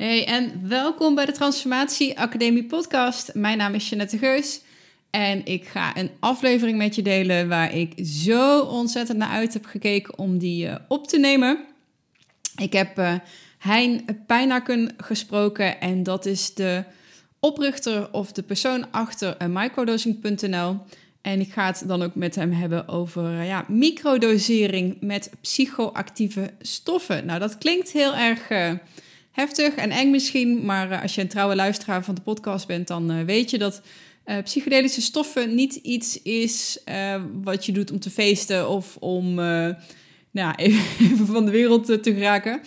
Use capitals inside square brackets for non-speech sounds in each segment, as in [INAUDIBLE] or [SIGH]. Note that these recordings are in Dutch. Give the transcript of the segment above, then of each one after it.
Hey en welkom bij de Transformatie Academie podcast. Mijn naam is Jeanette Geus en ik ga een aflevering met je delen waar ik zo ontzettend naar uit heb gekeken om die uh, op te nemen. Ik heb uh, Hein Pijnaken gesproken en dat is de oprichter of de persoon achter uh, microdosing.nl. En ik ga het dan ook met hem hebben over ja, microdosering met psychoactieve stoffen. Nou, dat klinkt heel erg heftig en eng misschien, maar uh, als je een trouwe luisteraar van de podcast bent, dan weet je dat psychedelische stoffen niet iets is wat je doet om te feesten of om nou, [LAUGHS] even van de wereld te geraken.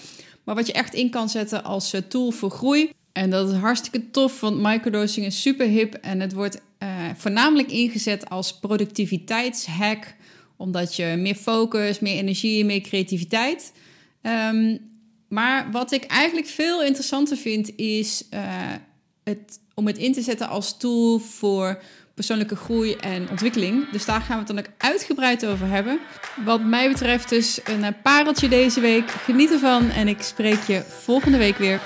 Maar wat je echt in kan zetten als tool voor groei. En dat is hartstikke tof, want microdosing is super hip en het wordt voornamelijk ingezet als productiviteitshack, omdat je meer focus, meer energie, meer creativiteit. Um, maar wat ik eigenlijk veel interessanter vind, is uh, het, om het in te zetten als tool voor persoonlijke groei en ontwikkeling. Dus daar gaan we het dan ook uitgebreid over hebben. Wat mij betreft dus een pareltje deze week. Geniet ervan en ik spreek je volgende week weer.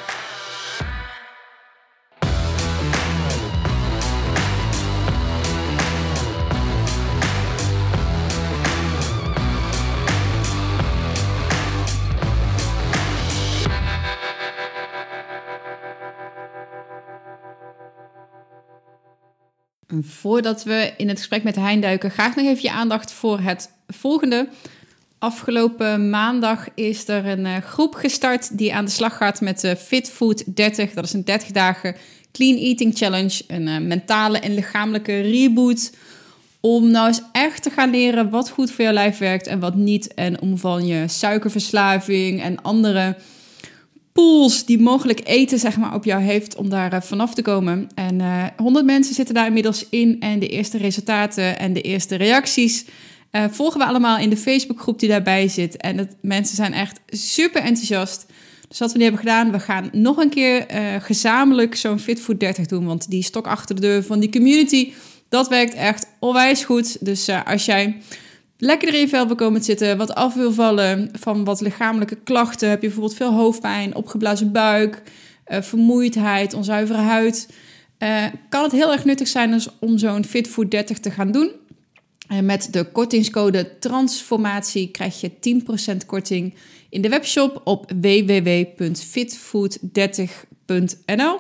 Voordat we in het gesprek met Hein duiken, graag nog even je aandacht voor het volgende. Afgelopen maandag is er een uh, groep gestart die aan de slag gaat met de Fit Food 30. Dat is een 30 dagen Clean Eating Challenge. Een uh, mentale en lichamelijke reboot. Om nou eens echt te gaan leren wat goed voor jouw lijf werkt en wat niet. En om van je suikerverslaving en andere pools die mogelijk eten zeg maar, op jou heeft om daar uh, vanaf te komen. En uh, 100 mensen zitten daar inmiddels in en de eerste resultaten en de eerste reacties uh, volgen we allemaal in de Facebookgroep die daarbij zit. En het, mensen zijn echt super enthousiast. Dus wat we nu hebben gedaan, we gaan nog een keer gezamenlijk zo'n Fit Food 30 doen. Want die stok achter de deur van die community, dat werkt echt onwijs goed. Dus als jij lekker in je vel wil komen zitten, wat af wil vallen van wat lichamelijke klachten, heb je bijvoorbeeld veel hoofdpijn, opgeblazen buik, uh, vermoeidheid, onzuivere huid, uh, kan het heel erg nuttig zijn om zo'n Fit Food 30 te gaan doen. En met de kortingscode transformatie krijg je 10% korting in de webshop op www.fitfood30.nl.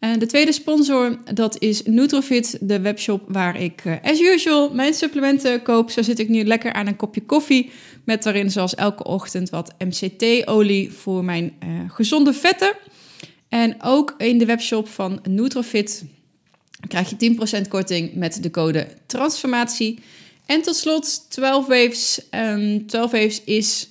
En de tweede sponsor, dat is Nutrofit, de webshop waar ik, uh, as usual, mijn supplementen koop. Zo zit ik nu lekker aan een kopje koffie met daarin zoals elke ochtend wat MCT-olie voor mijn uh, gezonde vetten. En ook in de webshop van Nutrofit krijg je 10% korting met de code transformatie. En tot slot 12 Waves. Um, 12 Waves is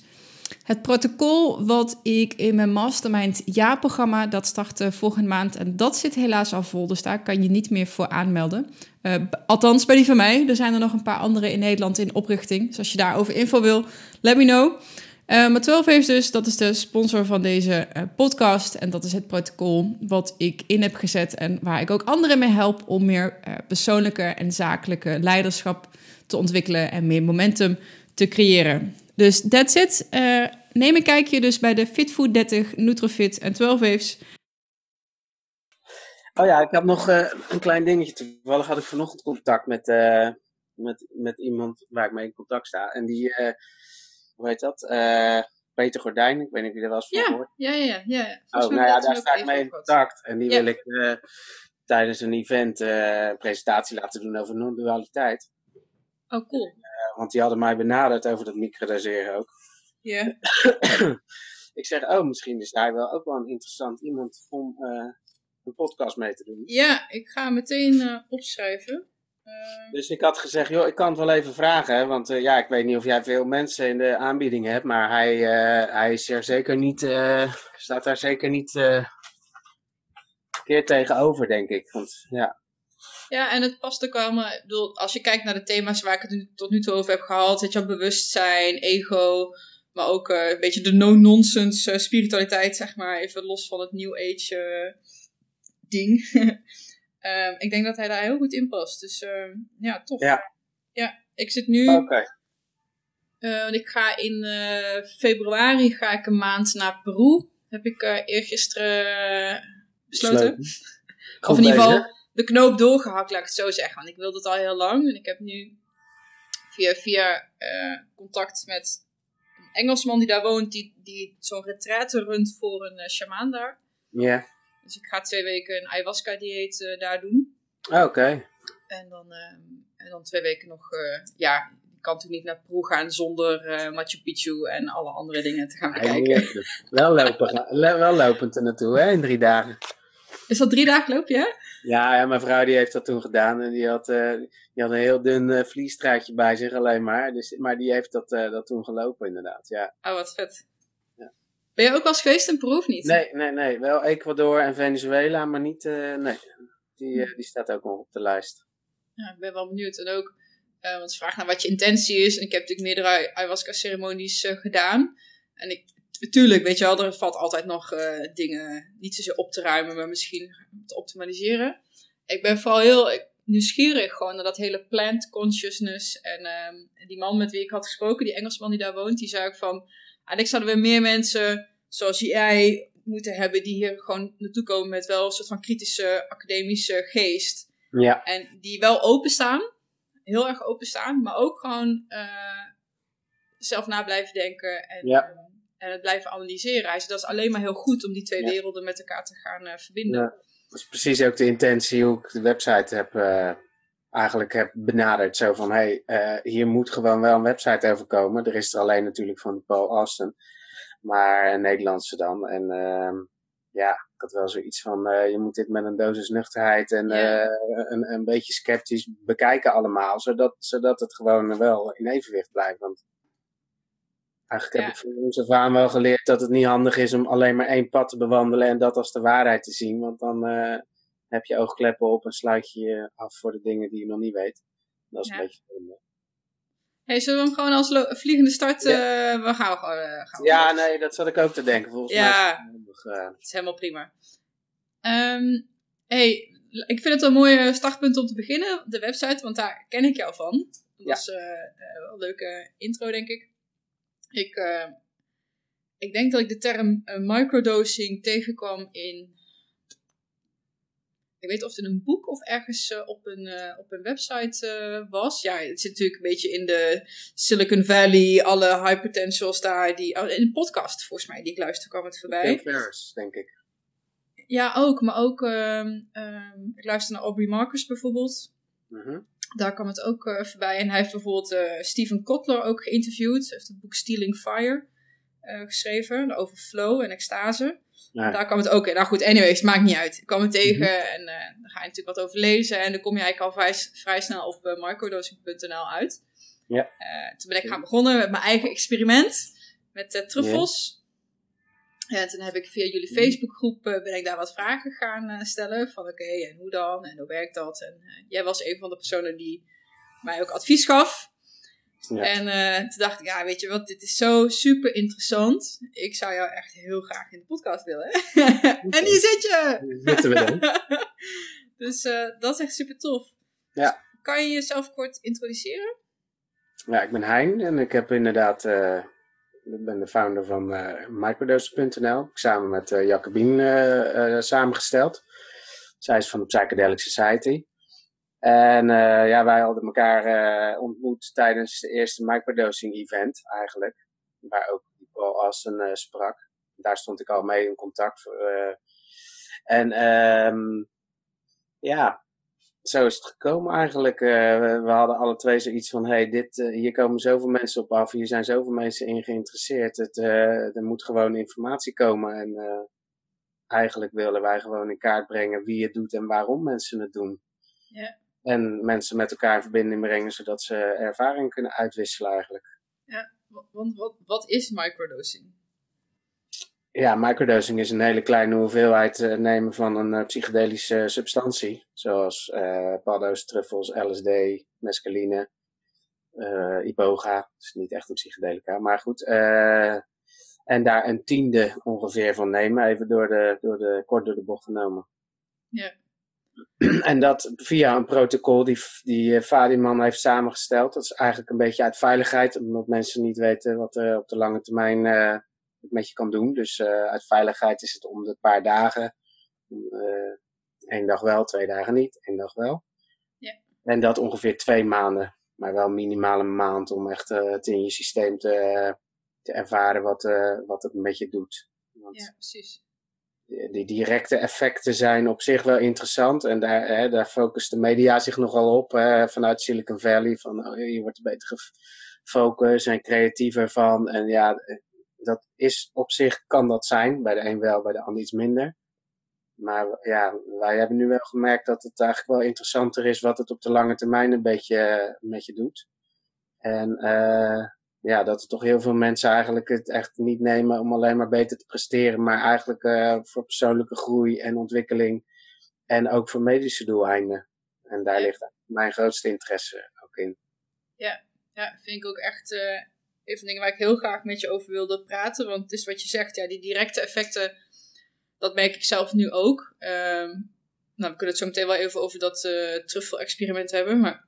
het protocol wat ik in mijn mastermind jaarprogramma, dat start volgende maand. En dat zit helaas al vol, dus daar kan je niet meer voor aanmelden. Uh, althans, bij die van mij. Er zijn er nog een paar andere in Nederland in oprichting. Dus als je daarover info wil, let me know. Uh, maar 12 heeft dus, dat is de sponsor van deze uh, podcast. En dat is het protocol wat ik in heb gezet. En waar ik ook anderen mee help om meer uh, persoonlijke en zakelijke leiderschap te ontwikkelen. En meer momentum te creëren. Dus that's it. Neem een kijkje dus bij de Fit Food 30, Nutrofit en 12 Waves. Oh ja, ik heb nog een klein dingetje. Toevallig had ik vanochtend contact met, met, met iemand waar ik mee in contact sta. En die hoe heet dat? Peter Gordijn, ik weet niet of je er wel eens van ja, gehoord. Ja, ja, ja. ja. oh, nou ja, daar sta ik mee in contact. En die ja. wil ik tijdens een event een presentatie laten doen over non-dualiteit. Oh, cool. want die hadden mij benaderd over dat microdoseren ook. Ja. [COUGHS] ik zeg, oh, misschien is hij wel ook wel een interessant iemand om een podcast mee te doen. Ja, ik ga meteen opschrijven. Uh, dus ik had gezegd, joh, ik kan het wel even vragen. Want ja, ik weet niet of jij veel mensen in de aanbieding hebt. Maar hij, hij is er zeker niet, staat daar zeker niet keer tegenover, denk ik. Want ja. Ja, en het past ook allemaal. Ik bedoel, als je kijkt naar de thema's waar ik het tot nu toe over heb gehad. Het je bewustzijn, ego. Maar ook een beetje de no-nonsense spiritualiteit, zeg maar. Even los van het New Age ding. Um, [LAUGHS] ik denk dat hij daar heel goed in past. Dus uh, ja, tof. Ja. ja, ik zit nu. Oké. Okay. Uh, ik ga in uh, februari ga ik een maand naar Peru. heb ik uh, eergisteren besloten. [LAUGHS] Of in ieder geval de knoop doorgehakt, laat ik het zo zeggen. Want ik wilde het al heel lang. En ik heb nu via, via eh, contact met Engelsman die daar woont, die, die zo'n retraite runt voor een uh, shamaan daar. Ja. Dus ik ga twee weken een ayahuasca-dieet uh, daar doen. Oh, Oké. En, dan, ehm, en dan twee weken nog, eh, ja, ik kan natuurlijk niet naar Peru gaan zonder eh, Machu Picchu en alle andere dingen te gaan bekijken. Ja, wel, lopen, [LAUGHS] wel lopend er naartoe, hè, in drie dagen. Is dat drie dagen loop je? Ja, ja, mijn vrouw die heeft dat toen gedaan en die had, uh, die had een heel dun uh, bij zich alleen maar. Dus, maar die heeft dat, uh, dat toen gelopen inderdaad, ja. Oh, wat vet. Ja. Ben je ook wel eens geweest in Peru of niet? Nee, nee, nee. Wel Ecuador en Venezuela, maar niet, nee. Die, die staat ook nog op de lijst. Ja, ik ben wel benieuwd. En ook, want ze vragen naar wat je intentie is. En ik heb natuurlijk meerdere ayahuasca-ceremonies gedaan. En ik, Natuurlijk, weet je wel, er valt altijd nog uh, dingen niet zozeer op te ruimen, maar misschien te optimaliseren. Ik ben vooral heel nieuwsgierig gewoon naar dat hele plant consciousness. En um, die man met wie ik had gesproken, die Engelsman die daar woont, die zei ook van... Eigenlijk zouden we meer mensen zoals jij moeten hebben die hier gewoon naartoe komen met wel een soort van kritische academische geest. Ja. En die wel openstaan, heel erg openstaan, maar ook gewoon uh, zelf na blijven denken. En, ja. En het blijven analyseren. Hij zei, dat is alleen maar heel goed om die twee ja. werelden met elkaar te gaan uh, verbinden. Ja. Dat is precies ook de intentie hoe ik de website heb, uh, eigenlijk heb benaderd. Zo van, hé, hey, uh, hier moet gewoon wel een website over komen. Er is er alleen natuurlijk van Paul Austin. Maar een Nederlandse dan. En ja, ik had wel zoiets van, je moet dit met een dosis nuchterheid en Ja. een, een beetje sceptisch bekijken allemaal. Zodat, zodat het gewoon wel in evenwicht blijft. Want Eigenlijk heb ik van ons af aan wel geleerd dat het niet handig is om alleen maar één pad te bewandelen en dat als de waarheid te zien. Want dan eh, heb je oogkleppen op en sluit je je af voor de dingen die je nog niet weet. Dat is een beetje zonde. Hey, zullen we hem gewoon als vliegende start... Ja. eh, we gaan gewoon... eh, gaan we Ja, nee, dat zat ik ook te denken. Volgens Ja. mij is het handig, Het is helemaal prima. Ehm, hey, ik vind het een mooi startpunt om te beginnen, de website, want daar ken ik jou van. Dat Ja. een leuke intro, denk ik. Ik, eh, ik denk dat ik de term eh, microdosing tegenkwam in. Ik weet niet of het in een boek of ergens eh, op, een, op een website was. Ja, het zit natuurlijk een beetje in de Silicon Valley, alle high potentials daar. Die, oh, in een podcast, volgens mij, die ik luister, kwam het voorbij. Tim Ferriss, denk ik. Ja, ook. Maar ook, ehm, ehm, ik luister naar Aubrey Marcus bijvoorbeeld. Mhm. Daar kwam het ook eh, voorbij. En hij heeft bijvoorbeeld eh Stephen Kotler ook geïnterviewd. Hij heeft het boek Stealing Fire eh, geschreven. Over flow en extase. Ja. Daar kwam het ook in. Nou goed, anyways, maakt niet uit. Ik kwam het tegen Mhm. en eh daar ga je natuurlijk wat over lezen. En dan kom je eigenlijk al vrij, vrij snel op microdosing.nl uit. Ja. Toen ben ik gaan begonnen met mijn eigen experiment. Met truffels. En toen heb ik via jullie Mhm. Facebookgroep uh, ben ik daar wat vragen gaan uh, stellen. Van oké, okay, en hoe dan? En hoe werkt dat? En uh, jij was een van de personen die mij ook advies gaf. Ja. En toen dacht ik, ja, weet je wat, dit is zo super interessant. Ik zou jou echt heel graag in de podcast willen. [LAUGHS] en hier zit je! Zitten we dan. [LAUGHS] dus dat is echt super tof. Ja. Kan je jezelf kort introduceren? Ja, ik ben Hein en ik heb inderdaad, ik ben de founder van uh, microdose.nl. Samen met uh, Jacobine samengesteld. Zij is van de Psychedelic Society. En ja, wij hadden elkaar ontmoet tijdens de eerste microdosing event eigenlijk. Waar ook Paul Austin sprak. Daar stond ik al mee in contact. En um, ja, zo is het gekomen eigenlijk. we hadden alle twee zoiets van, hey, dit, hier komen zoveel mensen op af. Hier zijn zoveel mensen in geïnteresseerd. Het, er moet gewoon informatie komen. En eigenlijk willen wij gewoon in kaart brengen wie het doet en waarom mensen het doen. Ja. En mensen met elkaar in verbinding brengen, zodat ze ervaring kunnen uitwisselen eigenlijk. Ja, want wat, wat is microdosing? Ja, microdosing is een hele kleine hoeveelheid uh, nemen van een uh, psychedelische substantie. Zoals paddo's, truffels, LSD, mescaline, iboga. Dat is niet echt een psychedelica, maar goed. en daar een tiende ongeveer van nemen, even door de, door de, kort door de bocht genomen. Ja. [CLEARS THROAT] En dat via een protocol die, die Fadiman heeft samengesteld. Dat is eigenlijk een beetje uit veiligheid, omdat mensen niet weten wat er op de lange termijn het met je kan doen. Dus uit veiligheid is het om de paar dagen. Eén dag wel, twee dagen niet, één dag wel. Ja. En dat ongeveer twee maanden. Maar wel minimaal een maand om echt het in je systeem te, te ervaren wat, wat het met je doet. Want ja, precies die directe effecten zijn op zich wel interessant. En daar, hè, daar focust de media zich nogal op vanuit Silicon Valley. Van oh, je wordt er beter gefocust en creatiever van. En ja, dat is op zich, kan dat zijn. Bij de een wel, bij de ander iets minder. Maar ja, wij hebben nu wel gemerkt dat het eigenlijk wel interessanter is wat het op de lange termijn een beetje met je doet. En uh, ja, dat er toch heel veel mensen eigenlijk het echt niet nemen om alleen maar beter te presteren, maar eigenlijk uh, voor persoonlijke groei en ontwikkeling en ook voor medische doeleinden. En daar ligt mijn grootste interesse ook in. Ja, ja vind ik ook echt uh, een van de dingen waar ik heel graag met je over wilde praten. Want het is wat je zegt, ja, die directe effecten, dat merk ik zelf nu ook. Um, nou, we kunnen het zo meteen wel even over dat uh, truffel-experiment hebben, maar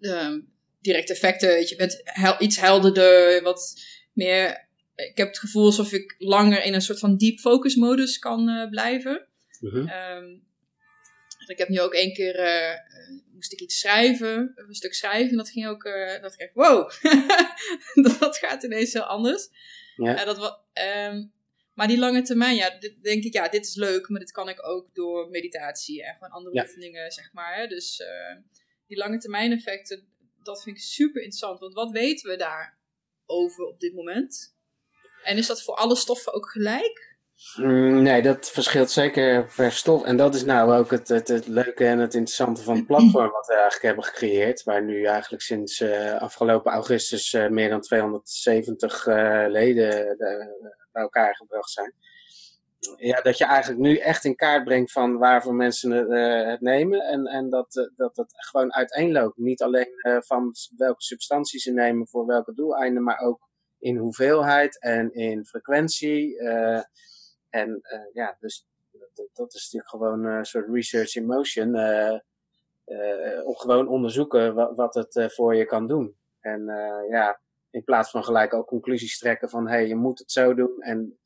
uh, directe effecten. Je bent iets helderder, wat meer. Ik heb het gevoel alsof ik langer in een soort van deep focus modus kan uh, blijven. Mm um, ik heb nu ook één keer, uh, moest ik iets schrijven, een stuk schrijven. En dat ging ook, uh, dat ik wow, [LAUGHS] dat gaat ineens heel anders. Ja. dat, um, maar die lange termijn, ja, dit, denk ik, ja, dit is leuk, maar dit kan ik ook door meditatie en gewoon andere ja. oefeningen, zeg maar. Hè? Dus die lange termijn effecten, dat vind ik super interessant. Want wat weten we daarover op dit moment? En is dat voor alle stoffen ook gelijk? Mm, nee, dat verschilt zeker per stof. En dat is nou ook het, het, het, leuke en het interessante van het platform wat we eigenlijk hebben gecreëerd. Waar nu eigenlijk sinds uh, afgelopen augustus uh, meer dan 270 uh, eh, leden bij elkaar gebracht zijn ja, dat je eigenlijk nu echt in kaart brengt van waarvoor mensen het, nemen. En, en dat, dat het gewoon uiteenloopt. Niet alleen van welke substanties ze nemen voor welke doeleinden, maar ook in hoeveelheid en in frequentie. En ja, dus dat, dat, is natuurlijk gewoon een soort research in motion. om gewoon onderzoeken wat, wat het voor je kan doen. En ja, in plaats van gelijk ook conclusies trekken van hé, hey, je moet het zo doen. En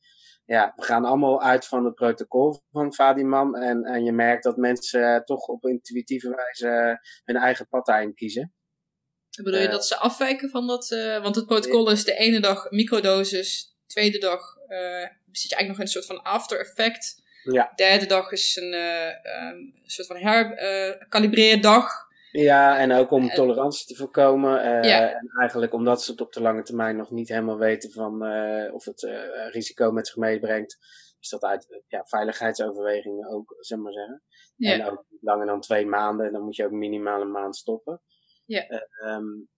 ja, we gaan allemaal uit van het protocol van Fadiman. En, en je merkt dat mensen toch op intuïtieve wijze hun eigen pad daarin kiezen. Bedoel je uh, dat ze afwijken van dat? want het protocol is de ene dag microdosis, tweede dag zit je eigenlijk nog in een soort van after effect. Ja. Derde dag is een, um, soort van herkalibreerdag. Ja, en ook om tolerantie te voorkomen. Uh, ja. En eigenlijk omdat ze het op de lange termijn nog niet helemaal weten van uh, of het uh, risico met zich meebrengt, is dat uit ja, veiligheidsoverwegingen ook, zeg maar zeggen. Ja. En ook langer dan twee maanden, dan moet je ook minimaal een maand stoppen. Ja. Um,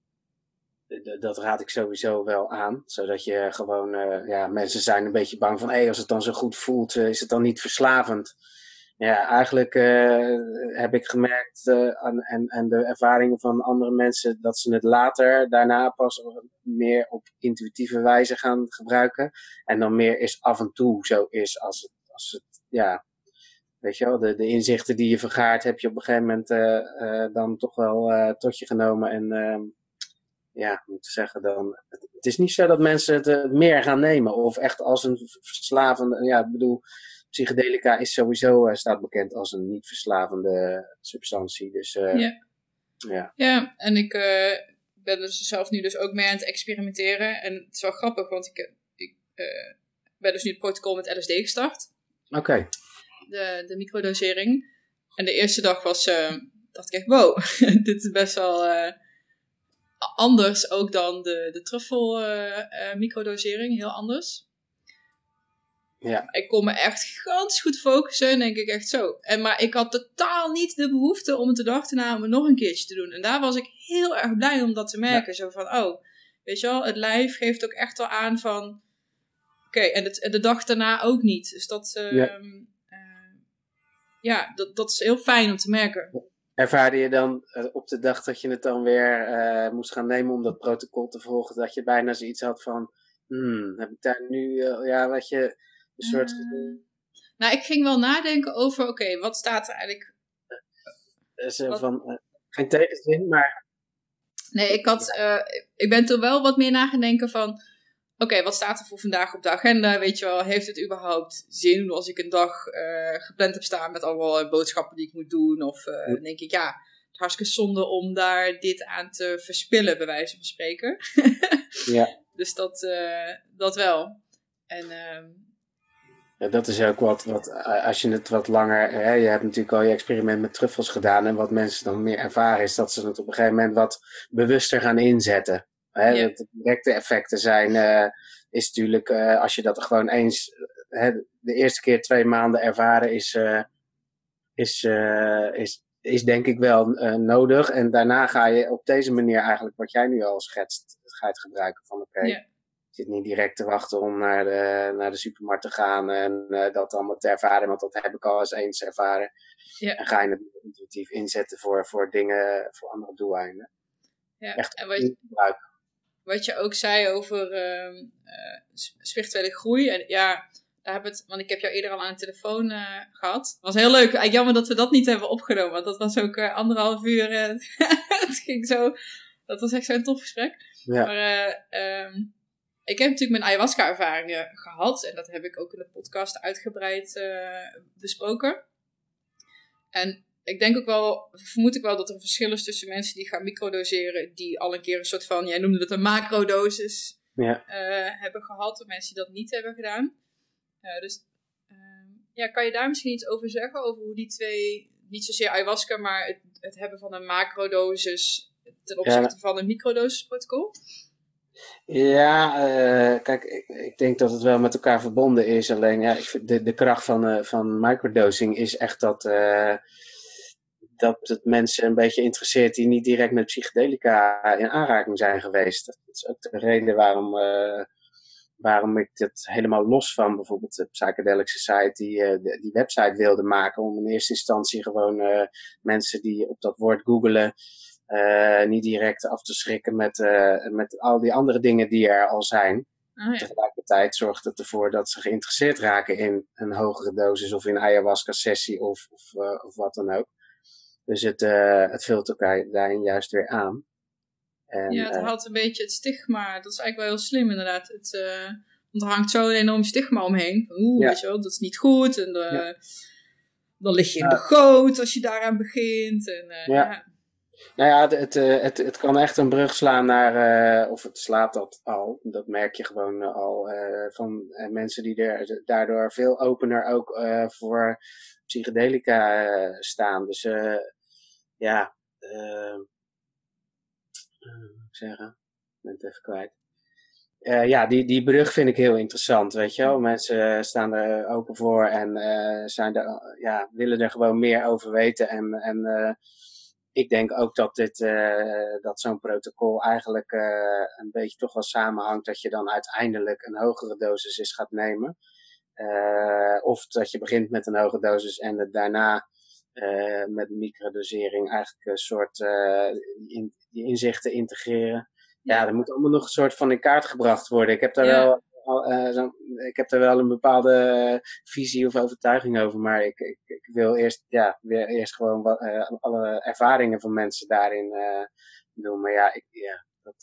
dat raad ik sowieso wel aan. Zodat je gewoon, ja, mensen zijn een beetje bang van, hé, hey, als het dan zo goed voelt, is het dan niet verslavend? Ja, eigenlijk uh, heb ik gemerkt uh, en, en de ervaringen van andere mensen dat ze het later daarna pas meer op intuïtieve wijze gaan gebruiken. En dan meer is af en toe zo is als het, als het ja, weet je wel, de, de inzichten die je vergaart heb je op een gegeven moment dan toch wel tot je genomen. En ehm, ja, moet zeggen, dan, het is niet zo dat mensen het meer gaan nemen of echt als een verslavende, ja, ik bedoel psychedelica is sowieso, uh, staat bekend als een niet verslavende substantie. Dus uh, ja. ja. Ja, en ik uh, ben dus zelf nu dus ook mee aan het experimenteren. En het is wel grappig, want ik, ik ben dus nu het protocol met LSD gestart. Oké. Okay. De, de microdosering. En de eerste dag was, dacht ik echt, wow, [LAUGHS] dit is best wel anders ook dan de, de truffel microdosering, heel anders. Ja. Ik kon me echt gigantisch goed focussen en denk ik echt zo. En, maar ik had totaal niet de behoefte om het de dag erna om het nog een keertje te doen. En daar was ik heel erg blij om dat te merken. Zo van, oh, weet je wel, het lijf geeft ook echt wel aan van... Oké, en, het, de dag daarna ook niet. Dus dat, uh, ja, uh, ja dat, dat is heel fijn om te merken. Ervaarde je dan uh, op de dag dat je het dan weer eh, moest gaan nemen om dat protocol te volgen, dat je bijna zoiets had van, hmm, heb ik daar nu, eh, ja, wat je, een soort... Uh, nou, ik ging wel nadenken over, oké, wat staat er eigenlijk... Dus, van, geen tegenzin, maar... Nee, ik, had, ik ben toen wel wat meer nagedenken van... oké, wat staat er voor vandaag op de agenda? Weet je wel, heeft het überhaupt zin als ik een dag uh, gepland heb staan met allemaal boodschappen die ik moet doen? Of uh, denk ik, ja, het is hartstikke zonde om daar dit aan te verspillen, bij wijze van spreken. [LAUGHS] ja. Dus dat, uh, dat wel. En ehm, ja, dat is ook wat, wat, als je het wat langer, hè, je hebt natuurlijk al je experiment met truffels gedaan en wat mensen dan meer ervaren is dat ze het op een gegeven moment wat bewuster gaan inzetten. Hè, Ja. De directe effecten zijn, eh, is natuurlijk, eh, als je dat gewoon eens, hè, de eerste keer twee maanden ervaren is, eh, is, is, is denk ik wel nodig. En daarna ga je op deze manier eigenlijk, wat jij nu al schetst, ga je het gebruiken van oké, Ja. je zit niet direct te wachten om naar de, naar de supermarkt te gaan en dat allemaal te ervaren, want dat heb ik al eens eens ervaren. Ja. En ga je het intuïtief inzetten voor, voor dingen, voor andere doeleinden. ja. Echt En wat, gebruiken. Wat je ook zei over ehm, eh, spirituele groei. En ja, daar we het, want ik heb jou eerder al aan de telefoon eh, gehad. Het was heel leuk. Eigenlijk jammer dat we dat niet hebben opgenomen. Want dat was ook eh, anderhalf uur. eh, [LAUGHS] het ging zo. Dat was echt zo'n tof gesprek. Ja. Maar eh, ehm, ik heb natuurlijk mijn ayahuasca-ervaringen gehad. En dat heb ik ook in de podcast uitgebreid eh, besproken. En ik denk ook wel, vermoed ik wel dat er een verschil is tussen mensen die gaan microdoseren, die al een keer een soort van, jij noemde het een macrodosis, Ja. eh, hebben gehad, en mensen die dat niet hebben gedaan. Eh, dus ehm, ja, kan je daar misschien iets over zeggen, over hoe die twee, niet zozeer ayahuasca, maar het, het hebben van een macrodosis ten opzichte van een microdosis protocol? Ja, eh, kijk, ik, ik denk dat het wel met elkaar verbonden is. Alleen ja, ik vind de, de kracht van, van microdosing is echt dat, dat het mensen een beetje interesseert die niet direct met psychedelica in aanraking zijn geweest. Dat is ook de reden waarom, eh, waarom ik het helemaal los van bijvoorbeeld de Psychedelic Society de- die website wilde maken. Om in eerste instantie gewoon eh, mensen die op dat woord googelen niet direct af te schrikken met, met al die andere dingen die er al zijn. Ja. Tegelijkertijd zorgt het ervoor dat ze geïnteresseerd raken in een hogere dosis of in ayahuasca-sessie of, of, of wat dan ook. Dus het, eh, het vult elkaar daarin juist weer aan. En, Ja, het eh, haalt een beetje het stigma. Dat is eigenlijk wel heel slim, inderdaad. Het, eh, want er hangt zo'n enorm stigma omheen. Oeh, Ja. weet je wel, dat is niet goed. En Ja. dan lig je in de goot als je daaraan begint. En, Ja. Nou ja, het, het, het, het kan echt een brug slaan naar, of het slaat dat al, dat merk je gewoon al, van mensen die er daardoor veel opener ook voor psychedelica staan. Dus ja, moet ik zeggen, ik ben het even kwijt. Eh, ja, die, die brug vind ik heel interessant, weet je wel. Mensen staan er open voor en eh, zijn er, ja, willen er gewoon meer over weten. En, en eh, ik denk ook dat, dit, eh, dat zo'n protocol eigenlijk eh, een beetje toch wel samenhangt dat je dan uiteindelijk een hogere dosis is gaat nemen. Eh, of dat je begint met een hoge dosis en het daarna eh, met microdosering eigenlijk een soort in, die inzichten integreren. Ja, er moet allemaal nog een soort van in kaart gebracht worden. Ik heb daar, Ja. wel, eh, zo'n- ik heb daar wel een bepaalde visie of overtuiging over. Maar ik, ik, ik wil eerst, ja, weer eerst gewoon wat, alle ervaringen van mensen daarin doen. Maar ja, ik, ja dat,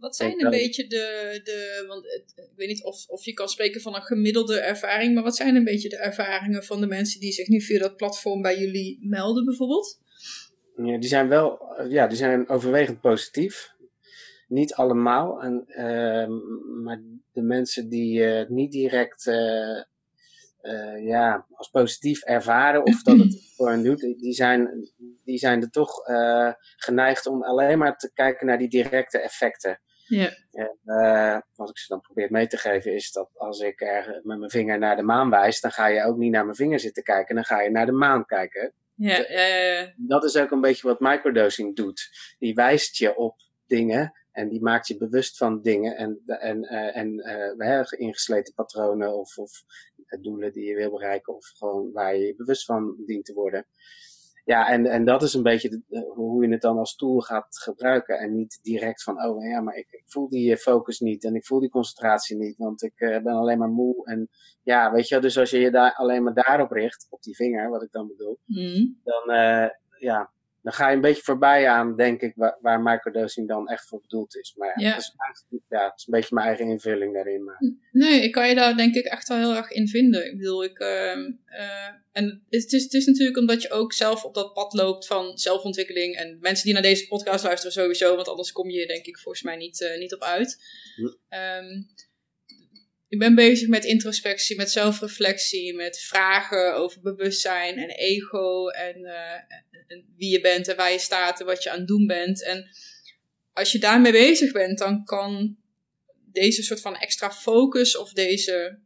Wat zijn een beetje de, de want ik weet niet of, of je kan spreken van een gemiddelde ervaring, maar wat zijn een beetje de ervaringen van de mensen die zich nu via dat platform bij jullie melden bijvoorbeeld? Ja, die zijn wel, eh, ja, die zijn overwegend positief. Niet allemaal, en, ehm, maar de mensen die eh, het niet direct eh, eh, ja, als positief ervaren of dat het [LAUGHS] voor hen doet, die zijn, die zijn er toch eh, geneigd om alleen maar te kijken naar die directe effecten. Ja. En, eh, wat ik ze dan probeer mee te geven is dat als ik er met mijn vinger naar de maan wijs, dan ga je ook niet naar mijn vinger zitten kijken, dan ga je naar de maan kijken. Ja, ja, ja, ja. Dat is ook een beetje wat microdosing doet. Die wijst je op dingen en die maakt je bewust van dingen en, en, eh, en eh, ingesleten patronen of, of doelen die je wil bereiken of gewoon waar je je bewust van dient te worden. Ja, en, en dat is een beetje de- hoe je het dan als tool gaat gebruiken. En niet direct van, oh ja, maar ik, ik voel die eh, focus niet en ik voel die concentratie niet, want ik eh, ben alleen maar moe. En ja, weet je wel, dus als je je daar alleen maar daarop richt, op die vinger, wat ik dan bedoel, Mhm. dan, eh, ja, dan ga je een beetje voorbij aan, denk ik, waar, waar microdosing dan echt voor bedoeld is. Maar ja, Ja. Dat is, ja, het is een beetje mijn eigen invulling daarin. Maar, Nee, ik kan je daar denk ik echt wel heel erg in vinden. Ik bedoel, ik. ehm, eh, en het is, het is natuurlijk omdat je ook zelf op dat pad loopt van zelfontwikkeling. En mensen die naar deze podcast luisteren sowieso, want anders kom je denk ik volgens mij niet, eh, niet op uit. Hm. Ehm, ik ben bezig met introspectie, met zelfreflectie, met vragen over bewustzijn en ego en, eh, en wie je bent en waar je staat en wat je aan het doen bent. En als je daarmee bezig bent, dan kan deze soort van extra focus of deze,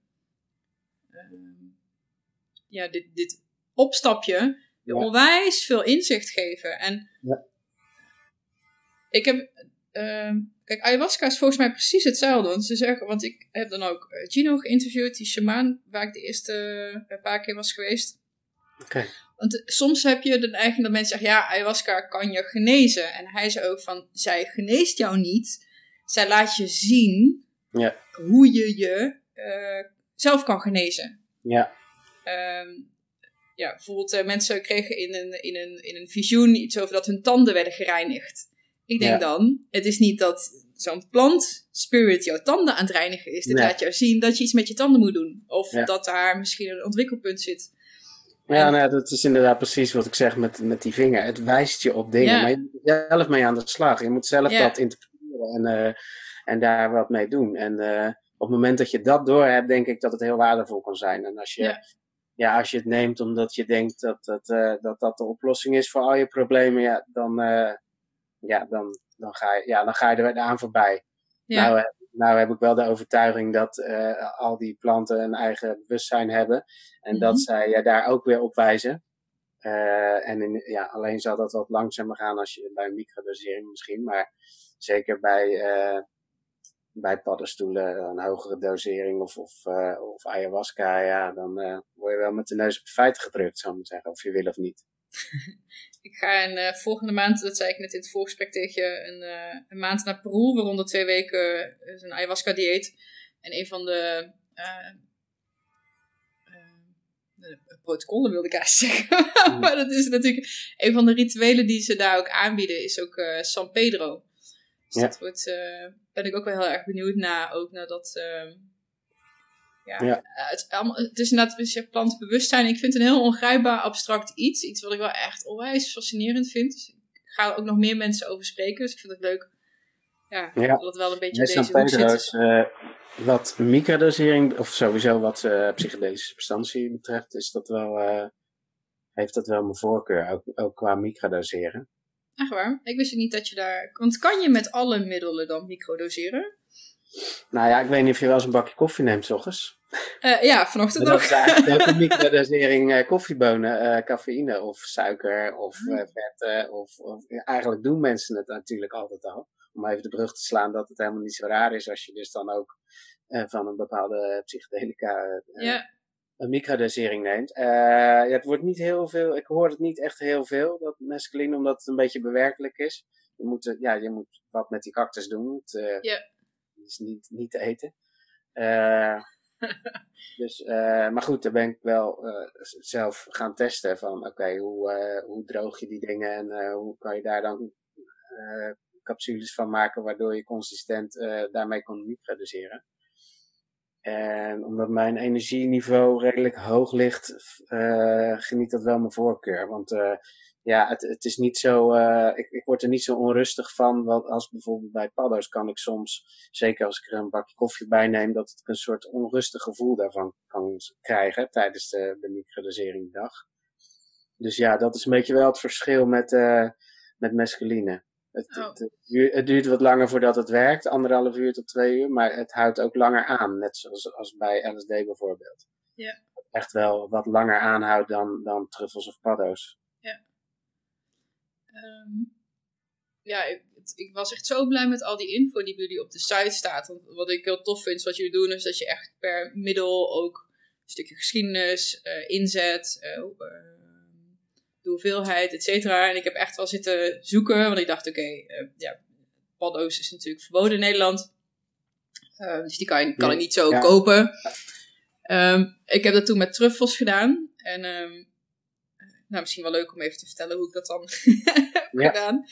ehm, ja, dit, dit opstapje je Ja. onwijs veel inzicht geven. En Ja. ik heb, ehm, kijk, ayahuasca is volgens mij precies hetzelfde. Want ze zeggen, want ik heb dan ook eh, Gino geïnterviewd, die shamaan, waar ik de eerste eh, paar keer was geweest. Oké. Want eh, soms heb je de neiging dat mensen zeggen, ja, ayahuasca kan je genezen. En hij zei ook van, zij geneest jou niet. Zij laat je zien Ja. hoe je je zelf kan genezen. ja, Ehm, ja, bijvoorbeeld mensen kregen in een, in, een, in een visioen iets over dat hun tanden werden gereinigd. Ik denk Ja. dan, het is niet dat zo'n plant spirit jouw tanden aan het reinigen is. Dit Nee. laat jou zien dat je iets met je tanden moet doen. Of Ja. dat daar misschien een ontwikkelpunt zit. Ja, En- nou, dat is inderdaad precies wat ik zeg met, met die vinger. Het wijst je op dingen, Ja. maar je moet zelf mee aan de slag. Je moet zelf dat interpreteren en, eh, en daar wat mee doen. En eh, op het moment dat je dat door hebt, denk ik dat het heel waardevol kan zijn. En als je, Ja. ja. als je het neemt omdat je denkt dat dat, eh, dat, dat de oplossing is voor al je problemen, ja, dan, ja, dan, dan, ga, je, ja, dan ga je er aan voorbij. Ja. Nou, heb- nou heb ik wel de overtuiging dat eh, al die planten een eigen bewustzijn hebben. En Mhm. dat zij ja, daar ook weer op wijzen. Eh, en in, ja, alleen zal dat wat langzamer gaan als je bij een microdosering misschien. Maar zeker bij, eh, bij paddenstoelen, een hogere dosering of, of, eh, of ayahuasca, ja, dan eh, word je wel met de neus op de feiten gedrukt, zou ik maar zeggen. Of je wil of niet. [LAUGHS] Ik ga een, eh, volgende maand, dat zei ik net in het voorgesprek tegen je, een, eh, een maand naar Peru, waaronder twee weken eh, is een ayahuasca-dieet. En een van de, eh, eh, de protocollen wilde ik eigenlijk [LAUGHS] zeggen. Mm. maar dat is natuurlijk, een van de rituelen die ze daar ook aanbieden, is ook eh, San Pedro. Dus Ja. dat wordt, eh, ben ik ook wel heel erg benieuwd naar, ook naar dat... ja, Ja. eh, het, allemaal- het is inderdaad beetje plantenbewustzijn. Ik vind het een heel ongrijpbaar abstract iets. Iets wat ik wel echt onwijs fascinerend vind. Dus ik ga er ook nog meer mensen over spreken. Dus ik vind het leuk ja, Ja. dat het wel een beetje in San deze hoek zit. eh, wat microdosering, of sowieso wat eh, psychedelische substantie betreft, is dat wel, heeft dat wel mijn voorkeur, ook, ook qua microdoseren. Echt waar? Ik wist niet dat je daar... Want kan je met alle middelen dan microdoseren? Nou ja, ik weet niet of je wel eens een bakje koffie neemt, s ochtends. Eh, ja, vanochtend Maar dat nog. is eigenlijk [LAUGHS] eh, koffiebonen, eh, cafeïne of suiker of eh, vetten. Of, of, eigenlijk doen mensen het natuurlijk altijd al. Om even de brug te slaan dat het helemaal niet zo raar is als je dus dan ook van een bepaalde psychedelica ja, een microdosering neemt. Ja, het wordt niet heel veel, ik hoor het niet echt heel veel, dat mescaline, omdat het een beetje bewerkelijk is. Je moet, ja, je moet wat met die cactus doen. Het, Ja. Is niet, niet te eten. Eh, [LAUGHS] dus, eh, maar goed, daar ben ik wel eh, zelf gaan testen van, oké, hoe, hoe droog je die dingen en hoe kan je daar dan capsules van maken waardoor je consistent daarmee kon microdoseren. En omdat mijn energieniveau redelijk hoog ligt, geniet dat wel mijn voorkeur. Want ja, het, het is niet zo, eh, ik, ik word er niet zo onrustig van. Want als bijvoorbeeld bij paddo's kan ik soms, zeker als ik er een bakje koffie bij neem, dat ik een soort onrustig gevoel daarvan kan krijgen tijdens de, de microdoseringsdag. Dus ja, dat is een beetje wel het verschil met, eh, met mescaline. Het, Oh. het, het duurt- wat langer voordat het werkt, anderhalf uur tot twee uur, maar het houdt ook langer aan, net zoals als bij LSD bijvoorbeeld. Ja. Echt wel wat langer aanhoudt dan, dan truffels of paddo's. Ehm, ja, ik, ik was echt zo blij met al die info die bij jullie op de site staat. Want wat ik heel tof vind, wat jullie doen, is dat je echt per middel ook een stukje geschiedenis, eh, inzet, eh, de hoeveelheid, et cetera. En ik heb echt wel zitten zoeken, want ik dacht, oké, eh, ja, paddo's is natuurlijk verboden in Nederland. Eh, dus die kan, kan ik niet zo Ja. kopen. Ehm, ik heb dat toen met truffels gedaan. En ehm, nou, misschien wel leuk om even te vertellen hoe ik dat dan [LAUGHS] heb gedaan.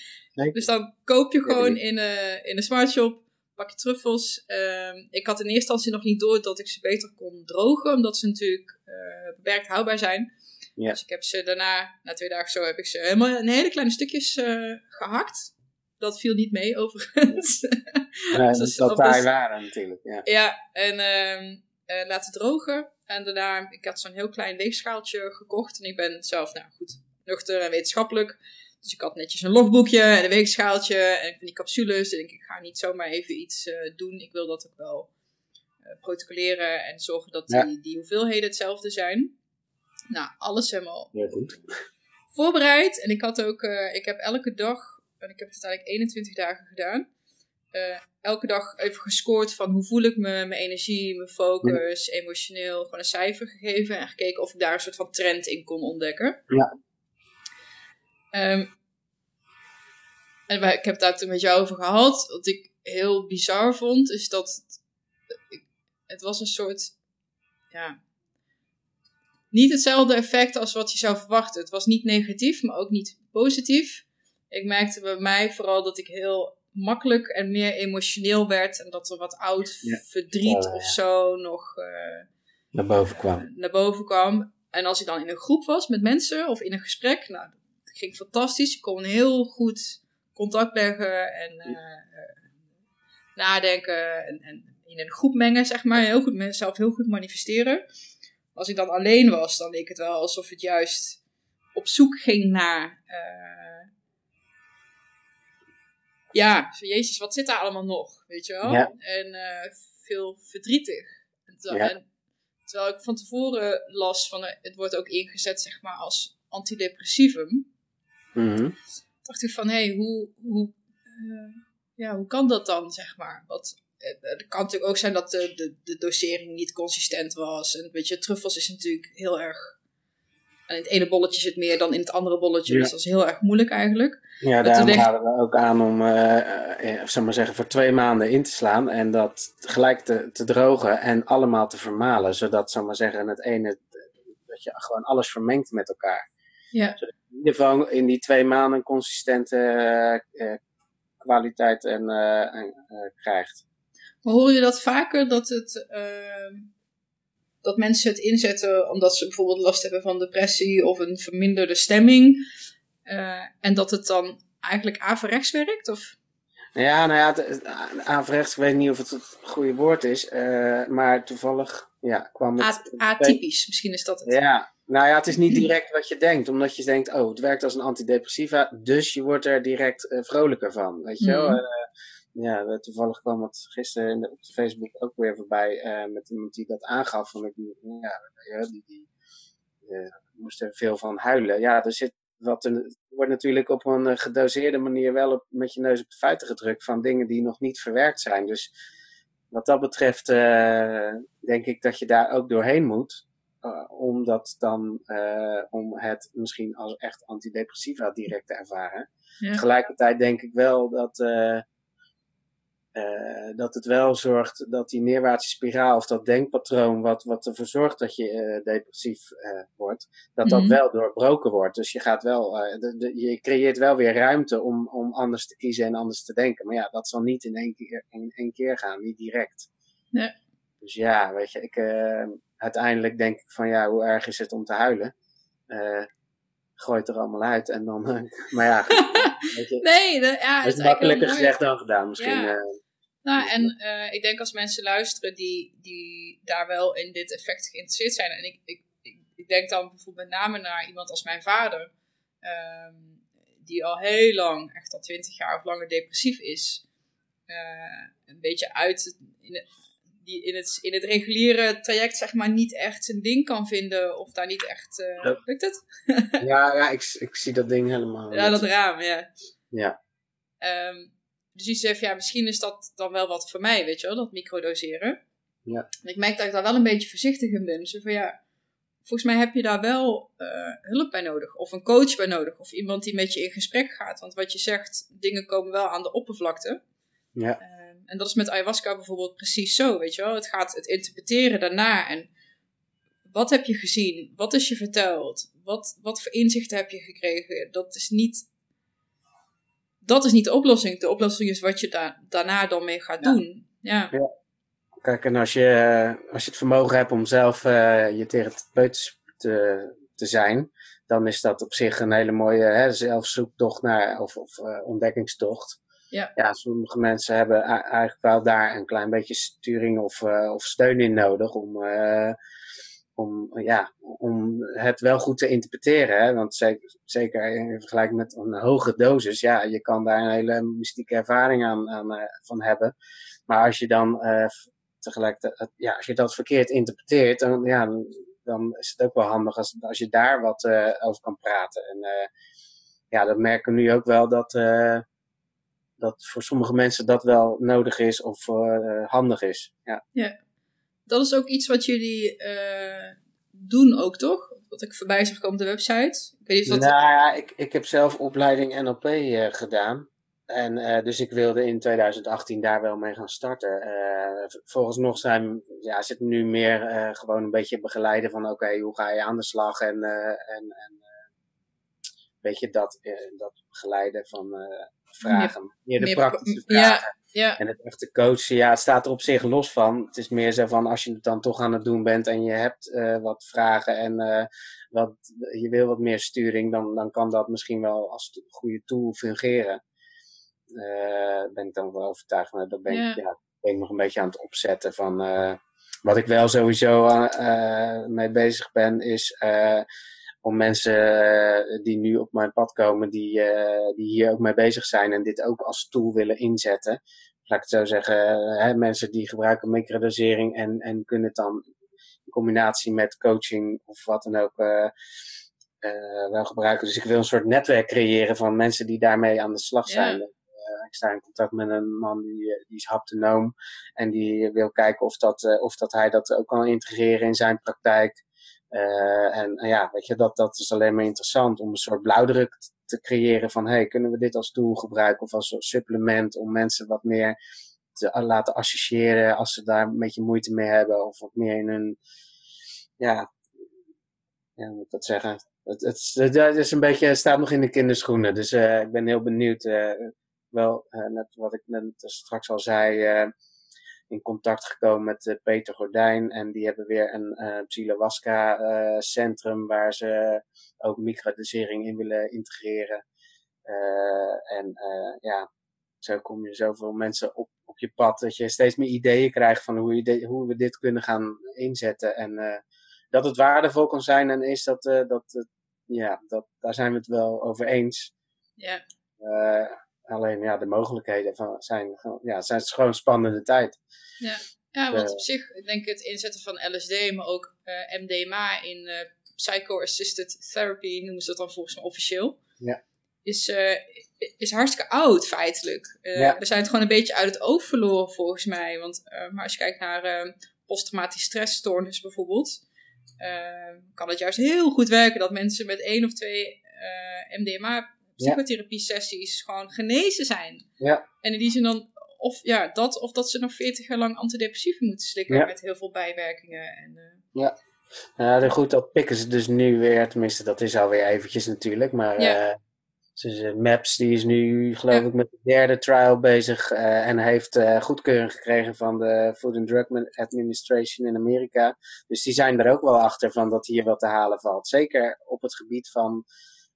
Dus dan koop je gewoon in, uh, in een smartshop, pak je truffels. Ehm, ik had in eerste instantie nog niet door dat ik ze beter kon drogen, omdat ze natuurlijk uh, beperkt houdbaar zijn. Ja. Dus ik heb ze daarna, na twee dagen zo, heb ik ze helemaal in hele kleine stukjes uh, gehakt. Dat viel niet mee, overigens. [LAUGHS] Dus, dat daar waren natuurlijk. Ja, ja en uh, laten drogen. En daarna, ik had zo'n heel klein weegschaaltje gekocht. En ik ben zelf, nou goed, nuchter en wetenschappelijk. Dus ik had netjes een logboekje en een weegschaaltje en van die capsules. En ik, ik ga niet zomaar even iets uh, doen. Ik wil dat ook wel uh, protocoleren en zorgen dat die, die hoeveelheden hetzelfde zijn. Nou, alles helemaal ja, goed. voorbereid. En ik had ook, uh, ik heb elke dag, en ik heb het uiteindelijk 21 dagen gedaan. Elke dag even gescoord van hoe voel ik me, mijn energie, mijn focus, emotioneel. Gewoon een cijfer gegeven en gekeken of ik daar een soort van trend in kon ontdekken. Ja. Um, en ik heb daar toen met jou over gehad. Wat ik heel bizar vond, is dat het, het was een soort. Ja, niet hetzelfde effect als wat je zou verwachten. Het was niet negatief, maar ook niet positief. Ik merkte bij mij vooral dat ik heel makkelijk en meer emotioneel werd. En dat er wat oud verdriet of zo nog uh, naar boven kwam. Uh, naar boven kwam. En als ik dan in een groep was met mensen of in een gesprek, nou, dat ging fantastisch. Ik kon heel goed contact leggen en uh, nadenken en, en, in een groep mengen, zeg maar. Heel goed mezelf heel goed manifesteren. Als ik dan alleen was, dan leek het wel alsof het juist op zoek ging naar. Uh, ja, Jezus, wat zit daar allemaal nog? Weet je wel? En uh, veel verdrietig. En terwijl, en, terwijl, ik van tevoren las van het wordt ook ingezet, zeg maar, als antidepressivum. Mm dacht ik van, hé, hey, hoe, hoe, uh, ja, hoe kan dat dan, zeg maar? Wat, eh, het kan natuurlijk ook zijn dat de, de, de dosering niet consistent was. En weet je, truffels is natuurlijk heel erg... En in het ene bolletje zit meer dan in het andere bolletje. Dus dat is heel erg moeilijk eigenlijk. Ja, daarom gaan we ook aan om, uh, uh, zeg maar zeggen, voor twee maanden in te slaan. En dat gelijk te, te drogen en allemaal te vermalen. Zodat, zeg maar zeggen, het ene, dat je gewoon alles vermengt met elkaar. Ja in ieder geval in die twee maanden een consistente uh, kwaliteit en, uh, krijgt. Maar hoor je dat vaker dat, het, ehm, dat mensen het inzetten omdat ze bijvoorbeeld last hebben van depressie of een verminderde stemming en dat het dan eigenlijk averechts werkt? Of? Ja, nou ja, averechts, ik weet niet of het het goede woord is, maar toevallig ja, kwam het... Atypisch, misschien is dat het. Ja, nou ja, het is niet direct wat je denkt, omdat je denkt, oh, het werkt als een antidepressiva, dus je wordt er direct uh, vrolijker van, weet je wel. Mm. Ja, toevallig kwam het gisteren op Facebook ook weer voorbij uh, met iemand die dat aangaf, van ik, ja, die, die moest er veel van huilen. Ja, er zit wat er wordt natuurlijk op een gedoseerde manier wel op, met je neus op de feiten gedrukt van dingen die nog niet verwerkt zijn. Dus wat dat betreft denk ik dat je daar ook doorheen moet. Uh, om dat dan, uh, om het misschien als echt antidepressiva direct te ervaren. Ja. Tegelijkertijd denk ik wel dat, uh, dat het wel zorgt dat die neerwaartse spiraal of dat denkpatroon wat, wat ervoor zorgt dat je depressief wordt, dat dat mm -hmm. wel doorbroken wordt. Dus je gaat wel, de, de, je creëert wel weer ruimte om, om anders te kiezen en anders te denken. Maar ja, dat zal niet in één keer, in één keer gaan, niet direct. Ja. Dus ja, weet je, ik, uiteindelijk denk ik van ja, hoe erg is het om te huilen? Uh, gooi het er allemaal uit en dan. Uh, [LAUGHS] maar ja, [LAUGHS] weet je, nee, de, ja, het is makkelijker gezegd dan gedaan misschien. Ja. Nou, en ik denk als mensen luisteren die, die daar wel in dit effect geïnteresseerd zijn. En ik, ik, ik, denk dan bijvoorbeeld met name naar iemand als mijn vader, um, die al heel lang, echt al twintig jaar of langer depressief is. een beetje uit in, die in het, in het reguliere traject zeg maar niet echt zijn ding kan vinden of daar niet echt... Uh, lukt het? ja, ja ik, ik zie dat ding helemaal. Ja, dat raam, ja. Ja. Um, dus die zegt, ja, misschien is dat dan wel wat voor mij, weet je wel, dat microdoseren. Ja. En ik merk dat ik daar wel een beetje voorzichtig in ben. Dus van ja, volgens mij heb je daar wel uh, hulp bij nodig. Of een coach bij nodig. Of iemand die met je in gesprek gaat. Want wat je zegt, dingen komen wel aan de oppervlakte. Ja. Uh, en dat is met ayahuasca bijvoorbeeld precies zo, weet je wel. Het gaat het interpreteren daarna en wat heb je gezien? Wat is je verteld? Wat, wat voor inzichten heb je gekregen? Dat is niet, dat is niet de oplossing. De oplossing is wat je daar daarna dan mee gaat doen. Ja. ja. Kijk, en als je, als je het vermogen hebt om zelf uh, je therapeut te, te zijn, dan is dat op zich een hele mooie hè, zelfzoektocht naar, of, of uh, ontdekkingstocht. Ja. ja, sommige mensen hebben eigenlijk wel daar een klein beetje sturing of, uh, of steun in nodig om, om, ja, om het wel goed te interpreteren. Hè? Want zeker, in vergelijking met een hoge dosis, ja, je kan daar een hele mystieke ervaring aan, aan uh, van hebben. Maar als je dan tegelijkertijd, ja, als je dat verkeerd interpreteert, dan, ja, dan is het ook wel handig als, als je daar wat over kan praten. En ja, dat merken we nu ook wel dat dat voor sommige mensen dat wel nodig is of uh, handig is. Ja. ja, dat is ook iets wat jullie uh, doen ook, toch? Wat ik voorbij zag komen op de website. Ik weet niet wat... Nou ja, ik, ik heb zelf opleiding NLP uh, gedaan. En dus ik wilde in 2018 daar wel mee gaan starten. volgens nog zijn, ja, zit nu meer gewoon een beetje begeleiden van oké, hoe ga je aan de slag en, en, en een beetje dat, dat begeleiden van vragen. Meer, de praktische vragen. Ja, ja. En het echte coachen, ja, het staat er op zich los van. Het is meer zo van als je het dan toch aan het doen bent en je hebt uh, wat vragen en uh, wat, je wil wat meer sturing, dan, dan kan dat misschien wel als goede tool fungeren. Uh, ben ik dan wel overtuigd. Maar dat ben, ja. Ik, ja, ben ik nog een beetje aan het opzetten van. wat ik wel sowieso mee bezig ben, is om mensen eh, die nu op mijn pad komen, die, uh, die hier ook mee bezig zijn en dit ook als tool willen inzetten. Laat ik het zo zeggen, eh, hè, mensen die gebruiken microdosering en, en kunnen het dan in combinatie met coaching of wat dan ook uh, wel gebruiken. Dus ik wil een soort netwerk creëren van mensen die daarmee aan de slag zijn. Ja. ik sta in contact met een man die, die is haptonoom en die wil kijken of, dat, of dat hij dat ook kan integreren in zijn praktijk. Uh, en, ja, weet je, dat, dat is alleen maar interessant om een soort blauwdruk te creëren van, hey, kunnen we dit als tool gebruiken of als supplement om mensen wat meer te laten associëren als ze daar een beetje moeite mee hebben of wat meer in hun, ja, ja moet ik dat zeggen? Het, het, is een beetje, staat nog in de kinderschoenen, dus uh, ik ben heel benieuwd. Wel, net wat ik net straks al zei, in contact gekomen met uh, Peter Gordijn. En die hebben weer een eh, Psilowaska uh, centrum waar ze ook microdosering in willen integreren. en ja, zo kom je zoveel mensen op, op je pad dat je steeds meer ideeën krijgt van hoe, je hoe we dit kunnen gaan inzetten. En dat het waardevol kan zijn en is dat, dat ja, dat, daar zijn we het wel over eens. Ja. Alleen ja, de mogelijkheden van zijn, ja, zijn gewoon spannende tijd. Ja, ja want op zich denk ik het inzetten van LSD, maar ook uh, eh, MDMA in uh, Psycho-Assisted Therapy, noemen ze dat dan volgens mij officieel. Ja. Is, uh, is hartstikke oud feitelijk. Ja. We zijn het gewoon een beetje uit het oog verloren volgens mij. Want maar als je kijkt naar posttraumatische stressstoornis bijvoorbeeld, kan het juist heel goed werken dat mensen met één of twee MDMA psychotherapie sessies gewoon genezen zijn. Ja. En in die zin dan of ja, dat, of dat ze nog 40 jaar lang antidepressieven moeten slikken met heel veel bijwerkingen. En, uh... Ja. Nou, goed, dat pikken ze dus nu weer, tenminste, dat is alweer eventjes natuurlijk, maar ja. uh, Maps, die is nu, geloof ik, met de derde trial bezig uh, en heeft goedkeuring gekregen van de Food and Drug Administration in Amerika. Dus die zijn er ook wel achter van dat hier wat te halen valt. Zeker op het gebied van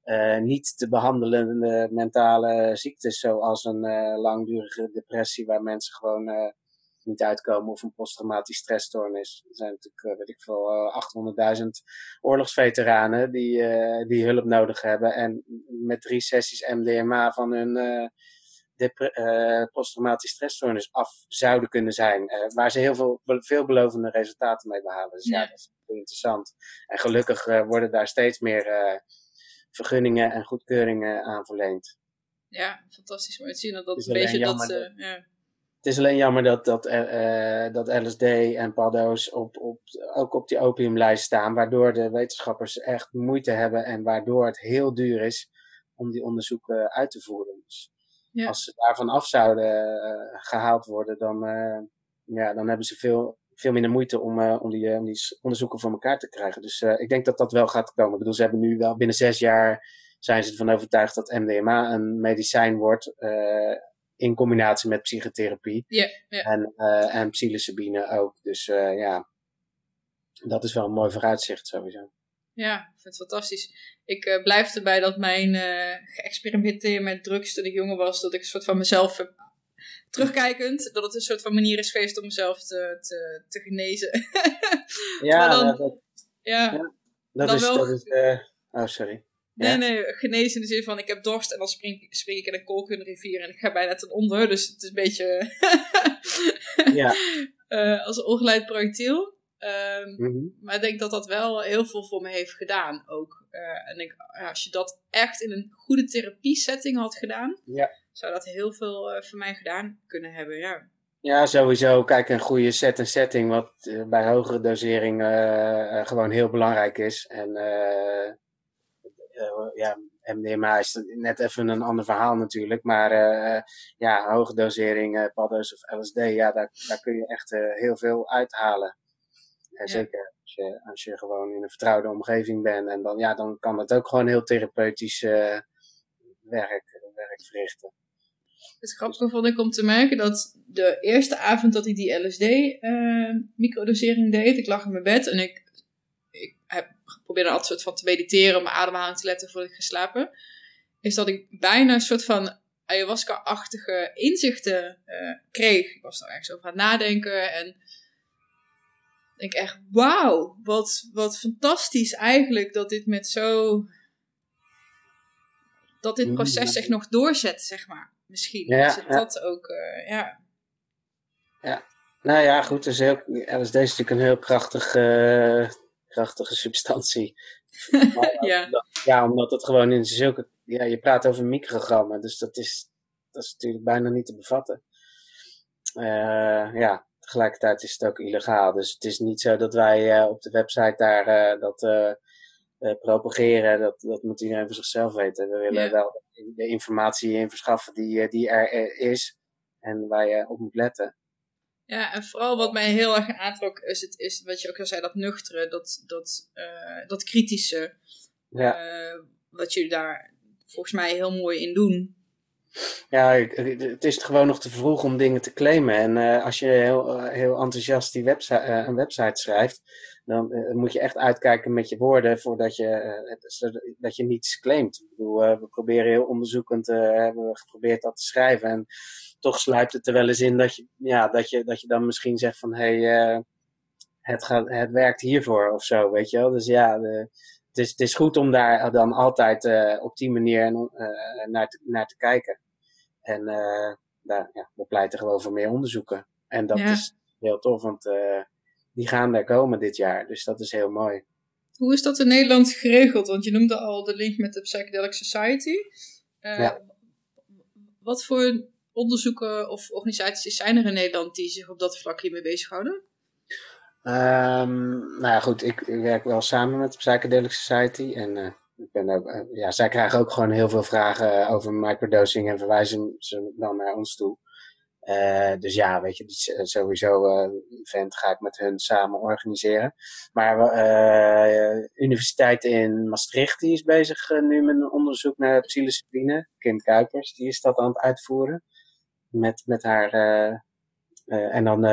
uh, niet te behandelende mentale ziektes, zoals een uh, langdurige depressie, waar mensen gewoon uh, niet uitkomen, of een posttraumatisch stressstoornis. Er zijn natuurlijk, weet ik veel, 800.000 oorlogsveteranen die, die hulp nodig hebben. En met drie sessies MDMA van hun posttraumatisch stressstoornis af zouden kunnen zijn. waar ze heel veel veelbelovende resultaten mee behalen. Dus ja, ja dat is interessant. En gelukkig worden daar steeds meer vergunningen en goedkeuringen aan verleent. Ja, fantastisch om te zien dat dat een beetje dat... Uh, ja. Het is alleen jammer dat, dat, uh, dat LSD en paddo's op, op, ook op die opiumlijst staan, waardoor de wetenschappers echt moeite hebben en waardoor het heel duur is om die onderzoeken uit te voeren. Dus ja. als ze daarvan af zouden uh, gehaald worden, dan, ja, dan hebben ze veel veel minder moeite om, om, die, om die onderzoeken voor elkaar te krijgen. Dus ik denk dat dat wel gaat komen. Ik bedoel, ze hebben nu wel binnen zes jaar zijn ze ervan overtuigd dat MDMA een medicijn wordt in combinatie met psychotherapie. Yeah, yeah. En, en psilocybine ook. Dus ja, dat is wel een mooi vooruitzicht sowieso. Ja, ik vind het fantastisch. Ik uh, blijf erbij dat mijn uh, geëxperimenteerd met drugs toen ik jonger was, dat ik een soort van mezelf heb terugkijkend, dat het een soort van manier is geweest om mezelf te, te, te genezen. [LAUGHS] ja, dan, dat, ja, ja, dat, is, wel... dat is. Uh, oh, sorry. Nee, ja. nee, genezen in de zin van ik heb dorst en dan spring, spring ik in een kolkunrivier en ik ga bijna ten onder. Dus het is een beetje [LAUGHS] ja. als een ongeleid projectiel. Um, mm-hmm. Maar ik denk dat dat wel heel veel voor me heeft gedaan ook. Uh, en ik, als je dat echt in een goede therapie-setting had gedaan, ja. Zou dat heel veel uh, voor mij gedaan kunnen hebben. Ja. Ja, sowieso. Kijk, een goede set en setting, wat uh, bij hogere dosering gewoon heel belangrijk is. En ja, MDMA is net even een ander verhaal natuurlijk. Maar ja, hoge dosering, paddo's of LSD, ja, daar, daar kun je echt heel veel uithalen. Ja. Zeker als je, als je gewoon in een vertrouwde omgeving bent. En dan, ja, dan kan het ook gewoon heel therapeutisch uh, werk, werk verrichten. Het grappige vond ik om te merken dat de eerste avond dat ik die LSD-microdosering uh, deed, ik lag in mijn bed en ik, ik heb geprobeerd altijd soort van te mediteren, om mijn ademhaling te letten voordat ik ga slapen, is dat ik bijna een soort van ayahuasca-achtige inzichten uh, kreeg. Ik was er ergens over aan het nadenken en denk echt, wauw, wat, wat fantastisch eigenlijk dat dit met zo. dat dit proces zich nog doorzet, zeg maar. Misschien. Ja, dat ook, uh, ja. Ja, nou ja, goed. Dus heel, LSD is natuurlijk een heel krachtige, krachtige substantie. [LAUGHS] ja. ja, omdat het gewoon in zulke. Ja, je praat over microgrammen, dus dat is, dat is natuurlijk bijna niet te bevatten. Uh, ja, tegelijkertijd is het ook illegaal. Dus het is niet zo dat wij uh, op de website daar uh, dat propageren. Dat, dat moet iedereen voor zichzelf weten. We willen yeah. wel de informatie in verschaffen die, die er is en waar je op moet letten. Ja, en vooral wat mij heel erg aantrok is, het, is wat je ook al zei, dat nuchtere, dat, dat, dat kritische. Ja. wat jullie daar volgens mij heel mooi in doen. Ja, het is gewoon nog te vroeg om dingen te claimen. En uh, als je heel, heel enthousiast die website, een website schrijft, dan moet je echt uitkijken met je woorden voordat je, dat je niets claimt. Ik bedoel, we proberen heel onderzoekend, hebben we geprobeerd dat te schrijven. En toch sluipt het er wel eens in dat je, ja, dat je, dat je dan misschien zegt van, hé, hey, het, gaat, het werkt hiervoor of zo, weet je wel. Dus ja, de, het, is, het is goed om daar dan altijd op die manier naar, te, naar te kijken. En daar, ja, we pleiten gewoon voor meer onderzoeken. En dat ja. is heel tof, want die gaan er komen dit jaar. Dus dat is heel mooi. Hoe is dat in Nederland geregeld? Want je noemde al de link met de Psychedelic Society. Uh, ja. Wat voor onderzoeken of organisaties zijn er in Nederland die zich op dat vlak hiermee bezighouden? Um, nou ja, goed, ik, ik, werk wel samen met de Psychedelic Society. En uh, ik ben ook, ja, zij krijgen ook gewoon heel veel vragen over microdosing en verwijzen ze dan naar ons toe. Uh, dus ja, weet je, sowieso uh, event ga ik met hun samen organiseren. Maar uh, Universiteit in Maastricht die is bezig nu met een onderzoek naar psilocybine. Kim Kuipers, die is dat aan het uitvoeren. Met, met haar en dan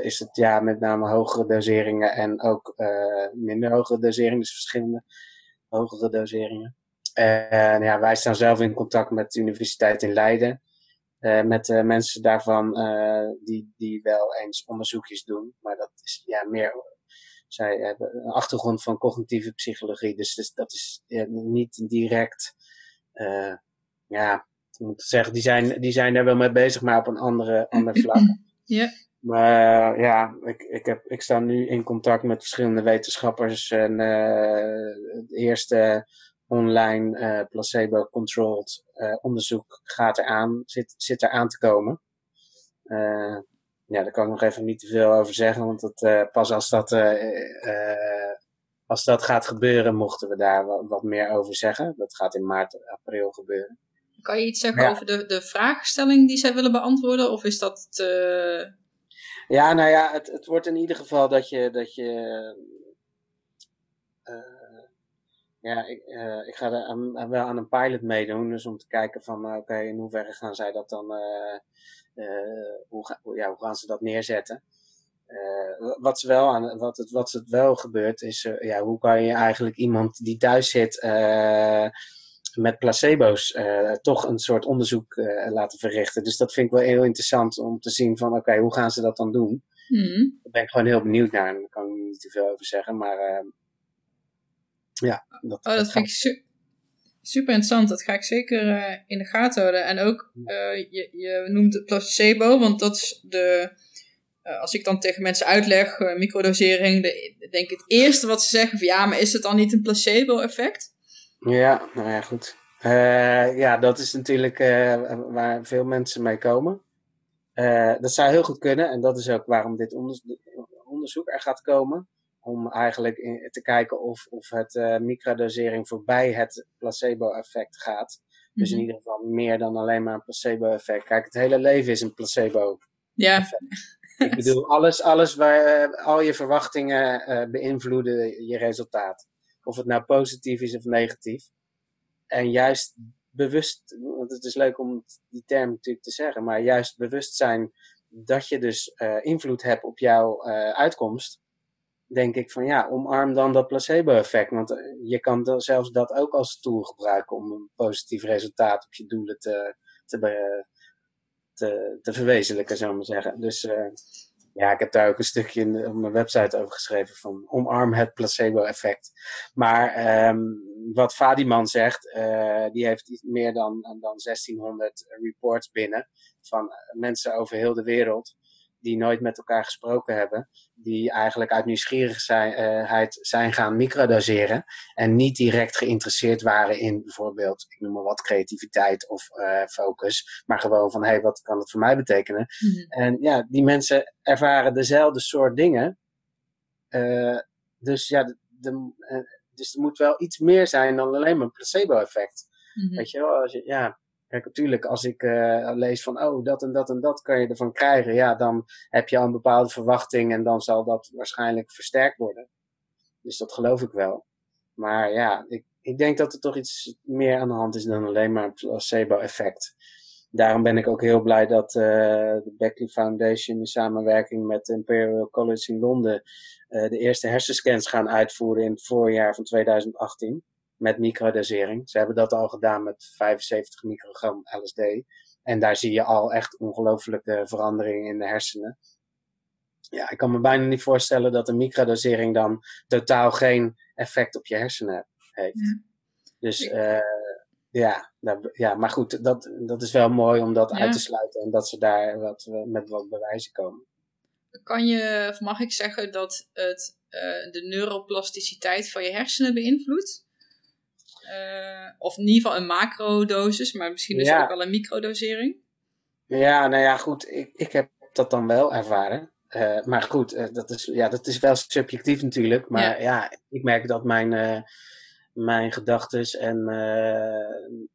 is het ja met name hogere doseringen en ook minder hogere doseringen, dus verschillende hogere doseringen. En ja, wij staan zelf in contact met de Universiteit in Leiden. Uh, met uh, mensen daarvan uh, die, die wel eens onderzoekjes doen. Maar dat is ja, meer. Zij hebben een achtergrond van cognitieve psychologie. Dus, dus dat is niet direct. ja, ik moet zeggen, die zijn, die zijn daar wel mee bezig, maar op een andere, [CLEARS THROAT] ander vlak. Ja. Maar ja, ik, ik, heb, ik sta nu in contact met verschillende wetenschappers. En het eerste online uh, placebo-controlled uh, onderzoek gaat eraan, zit, zit er aan te komen. Uh, ja, daar kan ik nog even niet te veel over zeggen, want dat, pas als dat, als dat gaat gebeuren, mochten we daar wat, wat, meer over zeggen. Dat gaat in maart, april gebeuren. Kan je iets zeggen ja. over de, de vraagstelling die zij willen beantwoorden, of is dat te... Ja, nou ja, het, het wordt in ieder geval dat je. Dat je uh, ja, ik, uh, ik ga er aan, wel aan een pilot meedoen. Dus om te kijken van uh, oké, in hoeverre gaan zij dat dan. hoe, ga, ja, hoe gaan ze dat neerzetten? wat, ze wel aan, wat, het, wat het wel gebeurt is, ja, hoe kan je eigenlijk iemand die thuis zit met placebo's toch een soort onderzoek laten verrichten. Dus dat vind ik wel heel interessant om te zien van oké, hoe gaan ze dat dan doen? Mm. Daar ben ik gewoon heel benieuwd naar en daar kan ik niet te veel over zeggen. Maar ja. Dat, oh, dat, vind ik su super interessant. Dat ga ik zeker in de gaten houden. En ook, je, je noemt het placebo, want dat is de... als ik dan tegen mensen uitleg, microdosering, de, denk ik het eerste wat ze zeggen van ja, maar is het dan niet een placebo-effect? Ja, nou ja, goed. Ja, dat is natuurlijk waar veel mensen mee komen. Dat zou heel goed kunnen en dat is ook waarom dit onderzoek er gaat komen. Om eigenlijk in, te kijken of, of het microdosering voorbij het placebo-effect gaat. Dus in mhm. ieder geval meer dan alleen maar een placebo-effect. Kijk, het hele leven is een placebo. Ja. Ik bedoel, alles, alles waar al je verwachtingen beïnvloeden je resultaat. Of het nou positief is of negatief. En juist bewust, want het is leuk om die term natuurlijk te zeggen, maar juist bewust zijn dat je dus uh, invloed hebt op jouw uh, uitkomst, denk ik van ja, omarm dan dat placebo-effect. Want uh, je kan zelfs dat ook als tool gebruiken om een positief resultaat op je doelen te, te, te, te verwezenlijken, zou ik maar zeggen. Dus ja, ik heb daar ook een stukje in, op mijn website over geschreven van omarm het placebo-effect. Maar um, wat Fadiman zegt, uh, die heeft meer dan, dan 1600 reports binnen van mensen over heel de wereld die nooit met elkaar gesproken hebben, die eigenlijk uit nieuwsgierigheid zijn gaan microdoseren en niet direct geïnteresseerd waren in bijvoorbeeld, ik noem maar wat, creativiteit of uh, focus, maar gewoon van, hé, hey, wat kan het voor mij betekenen? Mm En ja, die mensen ervaren dezelfde soort dingen. Uh, dus ja, de, de, uh, dus er moet wel iets meer zijn dan alleen maar een placebo-effect. Mm -hmm. Weet je wel, als je, ja, Kijk, natuurlijk, als ik uh, lees van, oh, dat en dat en dat kan je ervan krijgen, ja, dan heb je al een bepaalde verwachting en dan zal dat waarschijnlijk versterkt worden. Dus dat geloof ik wel. Maar ja, ik, ik denk dat er toch iets meer aan de hand is dan alleen maar een placebo-effect. Daarom ben ik ook heel blij dat uh, de Beckley Foundation in samenwerking met Imperial College in Londen uh, de eerste hersenscans gaan uitvoeren in het voorjaar van 2018 met microdosering. Ze hebben dat al gedaan met 75 microgram LSD. En daar zie je al echt ongelooflijke veranderingen in de hersenen. Ja, ik kan me bijna niet voorstellen dat een microdosering dan totaal geen effect op je hersenen heeft. Ja. Dus uh, ja, ja, maar goed, dat, dat is wel mooi om dat uit te sluiten en dat ze daar wat, met wat bewijzen komen. Kan je, of mag ik zeggen dat het uh, de neuroplasticiteit van je hersenen beïnvloedt? Uh, of in ieder geval een macrodosis, maar misschien dus ook wel een microdosering. Ja, nou ja, goed. Ik, ik heb dat dan wel ervaren. Uh, maar goed, uh, dat, is, ja, dat is wel subjectief natuurlijk. Maar ja, ja ik merk dat mijn, mijn gedachten en mijn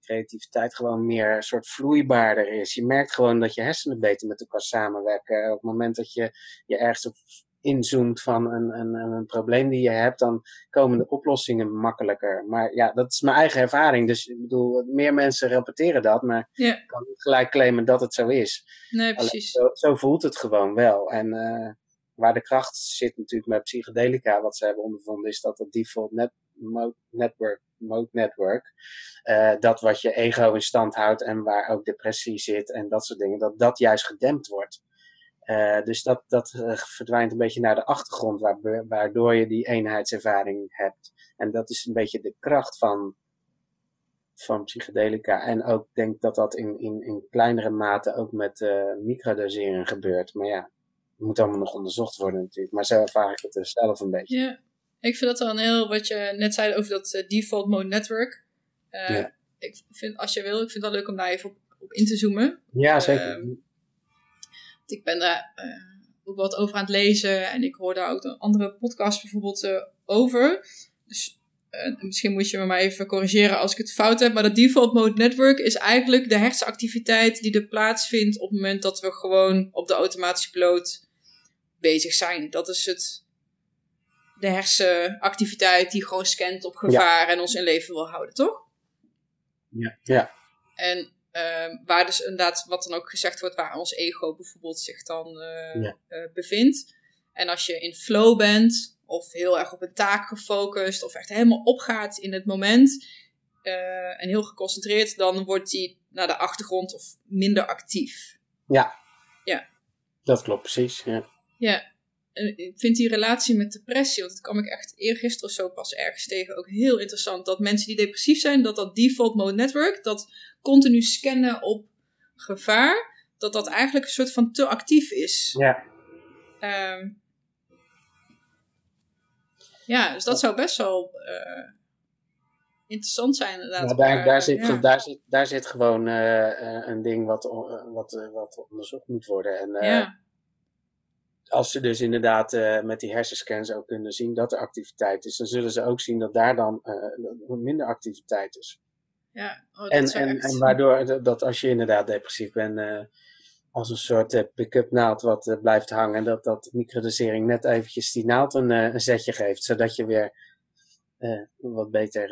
creativiteit gewoon meer een soort vloeibaarder is. Je merkt gewoon dat je hersenen beter met elkaar samenwerken. Op het moment dat je je ergens op inzoomt van een, een, een probleem die je hebt, dan komen de oplossingen makkelijker. Maar ja, dat is mijn eigen ervaring. Dus ik bedoel, meer mensen rapporteren dat, maar ik kan niet gelijk claimen dat het zo is. Nee, precies. Zo, zo, voelt het gewoon wel. En uh, waar de kracht zit natuurlijk met psychedelica, wat ze hebben ondervonden, is dat het default net, mode network, mode network, uh, dat wat je ego in stand houdt en waar ook depressie zit en dat soort dingen, dat dat juist gedempt wordt. Uh, dus dat, dat uh, verdwijnt een beetje naar de achtergrond, waardoor je die eenheidservaring hebt. En dat is een beetje de kracht van, van psychedelica. En ook denk dat dat in, in, in kleinere mate ook met uh, microdoseren gebeurt. Maar ja, het moet allemaal nog onderzocht worden natuurlijk. Maar zo ervaar ik het zelf een beetje. Ja, ik vind dat wel een heel, wat je net zei over dat default mode network. Ja. Ik vind, als je wil, ik vind het wel leuk om daar even op, op in te zoomen. Ja, zeker ehm, ik ben daar uh, ook wat over aan het lezen en ik hoor daar ook een andere podcast bijvoorbeeld uh, over. Dus uh, misschien moet je me maar even corrigeren als ik het fout heb, maar dat default mode network is eigenlijk de hersenactiviteit die er plaatsvindt op het moment dat we gewoon op de automatische piloot bezig zijn. Dat is het, de hersenactiviteit die gewoon scant op gevaar en ons in leven wil houden, toch? Ja. ja. En uh, waar dus inderdaad, wat dan ook gezegd wordt, waar ons ego bijvoorbeeld zich dan uh, bevindt. En als je in flow bent, of heel erg op een taak gefocust, of echt helemaal opgaat in het moment uh, en heel geconcentreerd, dan wordt die naar de achtergrond of minder actief. Ja. Ja. Dat klopt precies, ja. Ja. En ik vind die relatie met depressie, want dat kwam ik echt eergisteren of zo pas ergens tegen, ook heel interessant. Dat mensen die depressief zijn, dat dat default mode network, dat continu scannen op gevaar, dat dat eigenlijk een soort van te actief is. Ja. Um, ja, dus dat zou best wel uh, interessant zijn inderdaad. Ja, daar, daar, zit, ja. daar, zit, daar zit gewoon uh, een ding wat, wat, wat onderzocht moet worden. En ja. Als ze dus inderdaad met die hersenscans ook kunnen zien dat er activiteit is, dan zullen ze ook zien dat daar dan minder activiteit is. Ja, oh, en, en, en waardoor dat als je inderdaad depressief bent, als een soort pick-up naald wat blijft hangen. Dat dat microdosering net eventjes die naald een, een zetje geeft. Zodat je weer wat beter,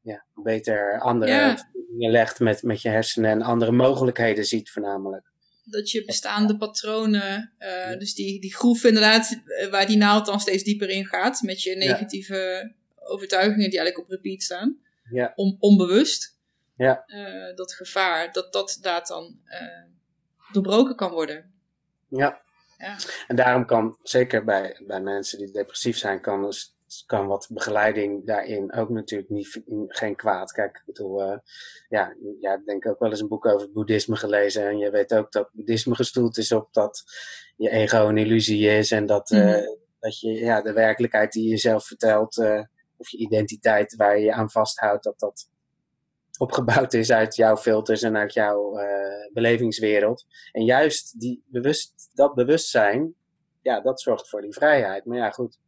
ja, beter andere ja. dingen legt met, met je hersenen. En andere mogelijkheden ziet voornamelijk. Dat je bestaande patronen, ja. dus die, die groef inderdaad, waar die naald dan steeds dieper in gaat. Met je negatieve ja. overtuigingen die eigenlijk op repeat staan. Ja. On, onbewust. Ja. Uh, dat gevaar, dat dat daar dan uh, doorbroken kan worden. Ja. ja. En daarom kan, zeker bij, bij mensen die depressief zijn, kan, dus, kan wat begeleiding daarin ook natuurlijk niet, geen kwaad. Kijk, ik bedoel, uh, ja, jij hebt denk ik ook wel eens een boek over het boeddhisme gelezen. En je weet ook dat boeddhisme gestoeld is op dat je ego een illusie is. En dat, mm -hmm. dat je ja, de werkelijkheid die je jezelf vertelt, of je identiteit waar je je aan vasthoudt, dat dat opgebouwd is uit jouw filters en uit jouw belevingswereld. En juist die bewust, dat bewustzijn, ja, dat zorgt voor die vrijheid. Maar ja, goed.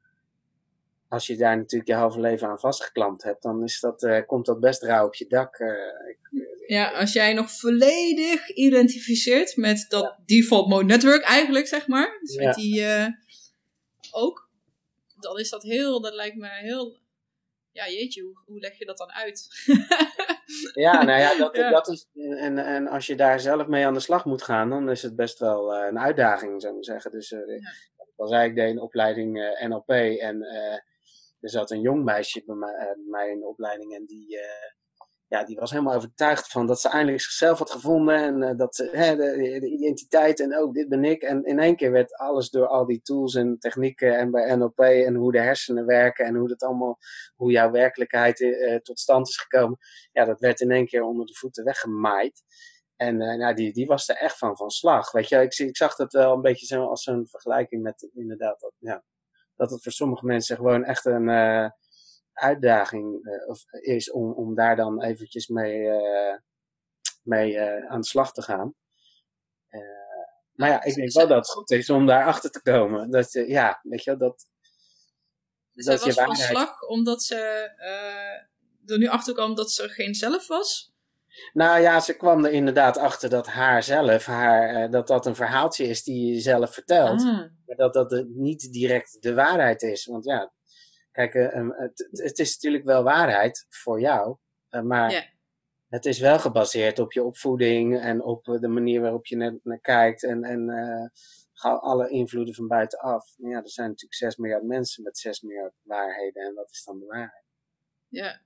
Als je daar natuurlijk je halve leven aan vastgeklampt hebt, dan is dat, uh, komt dat best rauw op je dak. Uh, ik, ja, als jij nog volledig identificeert met dat ja. default mode network eigenlijk, zeg maar. Dus ja. met die ook. Dan is dat heel, dat lijkt me heel ja, jeetje, hoe, hoe leg je dat dan uit? [LAUGHS] ja, nou ja, dat, ja. dat is. En, en als je daar zelf mee aan de slag moet gaan, dan is het best wel een uitdaging, zou ik zeggen. Dus, ja. als ik deed een opleiding NLP en er zat een jong meisje bij mij, mij in de opleiding en die ja, die was helemaal overtuigd van dat ze eindelijk zichzelf had gevonden. En uh, dat de, de, identiteit en ook, dit ben ik. En in één keer werd alles door al die tools en technieken en bij NLP en hoe de hersenen werken en hoe dat allemaal, hoe jouw werkelijkheid tot stand is gekomen. Ja, dat werd in één keer onder de voeten weggemaaid. En nou, die, die was er echt van van slag. Weet je, ik, ik zag dat wel een beetje zo als zo'n vergelijking met inderdaad, dat, ja, dat het voor sommige mensen gewoon echt een uitdaging uh, of is om, om daar dan eventjes mee, mee aan de slag te gaan. maar ja, ik denk wel dat het goed is om daar achter te komen. Dat, ja, weet je dat. Dus dat was van slag omdat ze er nu achter kwam dat ze er geen zelf was? Nou ja, ze kwam er inderdaad achter dat haar zelf, haar, dat dat een verhaaltje is die je zelf vertelt. Ah. Maar dat dat niet direct de waarheid is. Want ja, Kijk, uh, het, het, is natuurlijk wel waarheid voor jou, uh, maar yeah. het is wel gebaseerd op je opvoeding en op de manier waarop je naar, naar kijkt en, en uh, alle invloeden van buitenaf. Maar ja, er zijn natuurlijk 6 miljard mensen met 6 miljard waarheden en wat is dan de waarheid? Ja.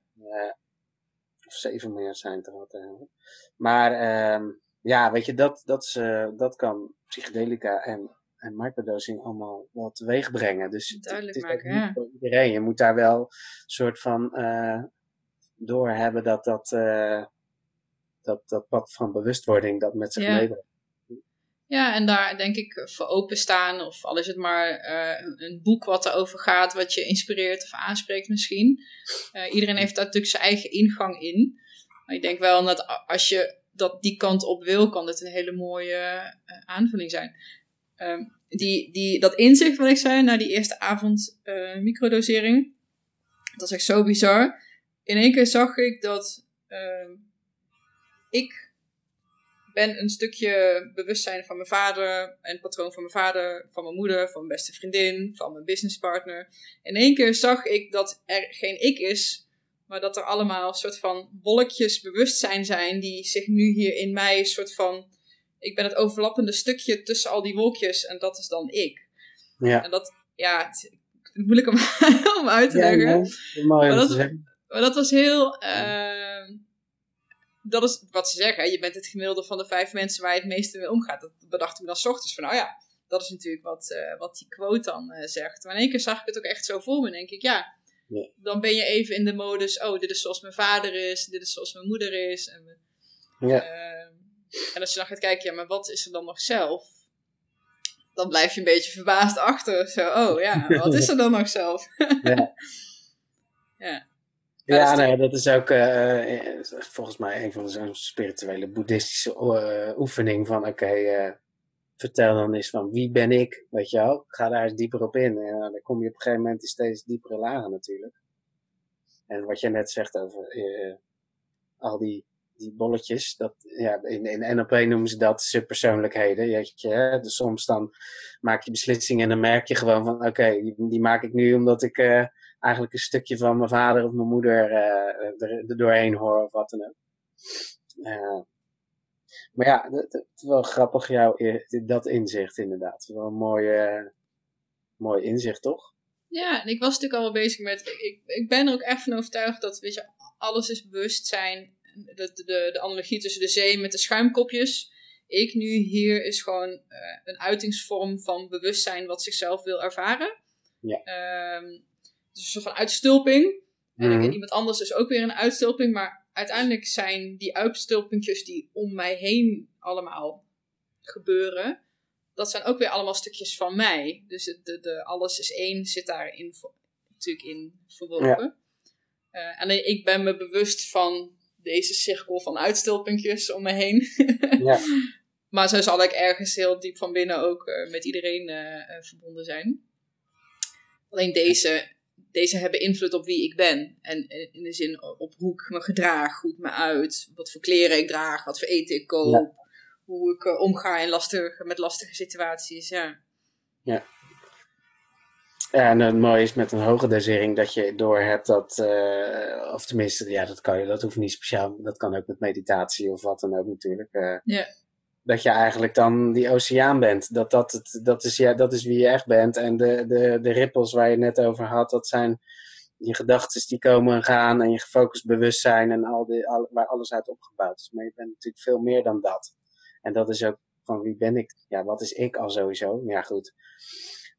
of 7 miljard zijn het er altijd. Maar ehm, ja, weet je, dat, dat, is, dat kan psychedelica en en microdosing allemaal wel teweeg brengen. Dus Duidelijk het maken, ja. voor iedereen. Je moet daar wel een soort van uh, door hebben dat dat, uh, dat dat pad van bewustwording dat met zich Ja. meebrengt. Ja, en daar denk ik voor openstaan. Of al is het maar uh, een boek wat erover gaat, wat je inspireert of aanspreekt misschien. Iedereen heeft daar natuurlijk zijn eigen ingang in. Maar ik denk wel dat als je dat die kant op wil, kan dit een hele mooie aanvulling zijn. Um, die, die, dat inzicht wat ik zei na die eerste avond uh, microdosering. Dat is echt zo bizar. In één keer zag ik dat ehm, ik ben een stukje bewustzijn van mijn vader en patroon van mijn vader, van mijn moeder, van mijn beste vriendin, van mijn businesspartner. In één keer zag ik dat er geen ik is, maar dat er allemaal soort van wolkjes bewustzijn zijn die zich nu hier in mij soort van. Ik ben het overlappende stukje tussen al die wolkjes en dat is dan ik. Ja. En dat, ja, het, moeilijk om, [LAUGHS] om uit te leggen. Nee, Maar dat-. Maar dat was heel. ehm, dat is wat ze zeggen. Je bent het gemiddelde van de vijf mensen waar je het meeste mee omgaat. Dat bedacht ik me dan 's ochtends van, nou ja, dat is natuurlijk wat, eh, wat die quote dan eh, zegt. Maar in één keer zag ik het ook echt zo voor me. En denk ik, ja, Ja. dan ben je even in de modus. Oh, dit is zoals mijn vader is. Dit is zoals mijn moeder is. En, Ja. En als je dan gaat kijken, ja, maar wat is er dan nog zelf? Dan blijf je een beetje verbaasd achter. Zo, oh ja, [LAUGHS] wat is er dan nog zelf? Ja. [LAUGHS] Ja. Ja, dat is nee, dat is ook eh, eh, volgens mij een van de zo'n spirituele boeddhistische eh, oefening van oké, vertel dan eens van wie ben ik, weet je wel? Ga daar eens dieper op in. En dan kom je op een gegeven moment in steeds diepere lagen natuurlijk. En wat je net zegt over al die, die bolletjes, dat, ja, in, in NLP noemen ze dat subpersoonlijkheden. Weet je, hè? Dus soms dan maak je beslissingen en dan merk je gewoon van oké, die, maak ik nu omdat ik... eh, eigenlijk een stukje van mijn vader of mijn moeder eh, er, doorheen hoor of wat dan ook. Eh, maar ja, dat is wel grappig jou, dat inzicht inderdaad. Wel een mooi, eh, mooi inzicht, toch? Ja, en ik was natuurlijk al wel bezig met. Ik, ik ben er ook echt van overtuigd dat, weet je, alles is bewustzijn. De, de, de analogie tussen de zee met de schuimkopjes. Ik nu hier is gewoon eh, een uitingsvorm van bewustzijn wat zichzelf wil ervaren. Ja. Ehm, dus een soort van uitstulping. En Mhm. ik- iemand anders is ook weer een uitstulping. Maar uiteindelijk zijn die uitstulpingjes die om mij heen allemaal gebeuren. Dat zijn ook weer allemaal stukjes van mij. Dus het- de, de, alles is één zit daarin natuurlijk in verwoven. Eh, alleen ik ben me bewust van deze cirkel van uitstulpingjes om me heen. [LAUGHS] Ja. Maar zo zal ik ergens heel diep van binnen ook eh, met iedereen eh, eh, verbonden zijn. Alleen deze, deze hebben invloed op wie ik ben. En in de zin op hoe ik me gedraag, hoe ik me uit, wat voor kleren ik draag, wat voor eten ik koop, hoe ik omga in lastige, met lastige situaties. Ja. Ja, en het mooie is met een hoge dosering dat je door hebt dat, eh, of tenminste, ja, dat kan je, dat hoeft niet speciaal, dat kan ook met meditatie of wat dan ook natuurlijk. eh, Ja. Dat je eigenlijk dan die oceaan bent. Dat, dat, het, dat, is, ja, dat is wie je echt bent. En de, de, de rippels waar je net over had, dat zijn je gedachten die komen en gaan. En je gefocust bewustzijn en al die, al, waar alles uit opgebouwd is. Maar je bent natuurlijk veel meer dan dat. En dat is ook van wie ben ik? Ja, wat is ik al sowieso? Ja, goed.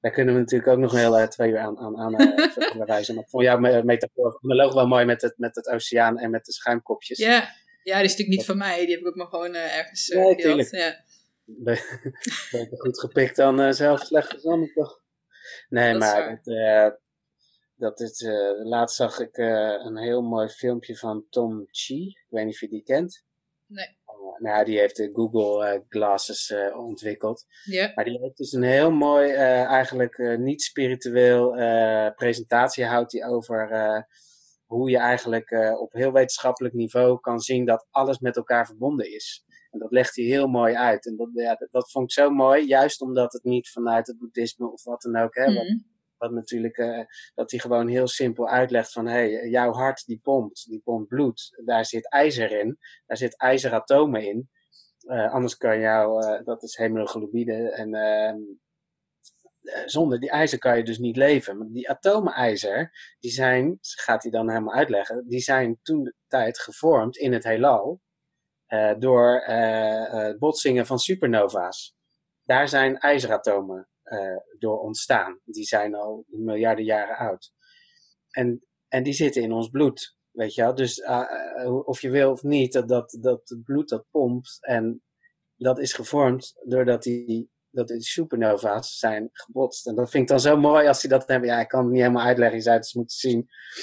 Daar kunnen we natuurlijk ook nog heel uh, twee uur aan, aan, aan [LAUGHS] wijzen. Maar ik vond jouw me metafoor, analoog wel mooi met het, met het oceaan en met de schuimkopjes. Ja. ja, die is natuurlijk niet van mij. Die heb ik ook maar gewoon uh, ergens uh, nee, gedeeld. Ja. Beter [LAUGHS] goed gepikt dan uh, zelf slecht gezond, toch? Nee, dat maar het, uh, dat is, laatst zag ik een heel mooi filmpje van Tom Chi. Ik weet niet of je die kent. Nee. Nou, die heeft de Google uh, Glasses ontwikkeld. Yeah. Maar die heeft dus een heel mooi, uh, eigenlijk niet spiritueel uh, presentatie houdt die over hoe je eigenlijk op heel wetenschappelijk niveau kan zien dat alles met elkaar verbonden is. En dat legt hij heel mooi uit. En dat, ja, dat, dat vond ik zo mooi, juist omdat het niet vanuit het boeddhisme of wat dan ook, hè, Mhm. wat, wat natuurlijk, uh, dat hij gewoon heel simpel uitlegt van, hé, hey, jouw hart die pompt, die pompt bloed. Daar zit ijzer in, daar zit ijzeratomen in. Uh, anders kan jou, uh, dat is hemoglobine en uh, zonder die ijzer kan je dus niet leven. Die atomen ijzer, die zijn, gaat hij dan helemaal uitleggen, die zijn toen de tijd gevormd in het heelal door botsingen van supernova's. Daar zijn ijzeratomen door ontstaan. Die zijn al miljarden jaren oud. En, en die zitten in ons bloed. Weet je wel? Dus uh, of je wil of niet, dat, dat, dat bloed dat pompt. En dat is gevormd doordat die, dat die supernova's zijn gebotst. En dat vind ik dan zo mooi als die dat hebben. Ja, ik kan het niet helemaal uitleggen, je zou het eens moeten zien.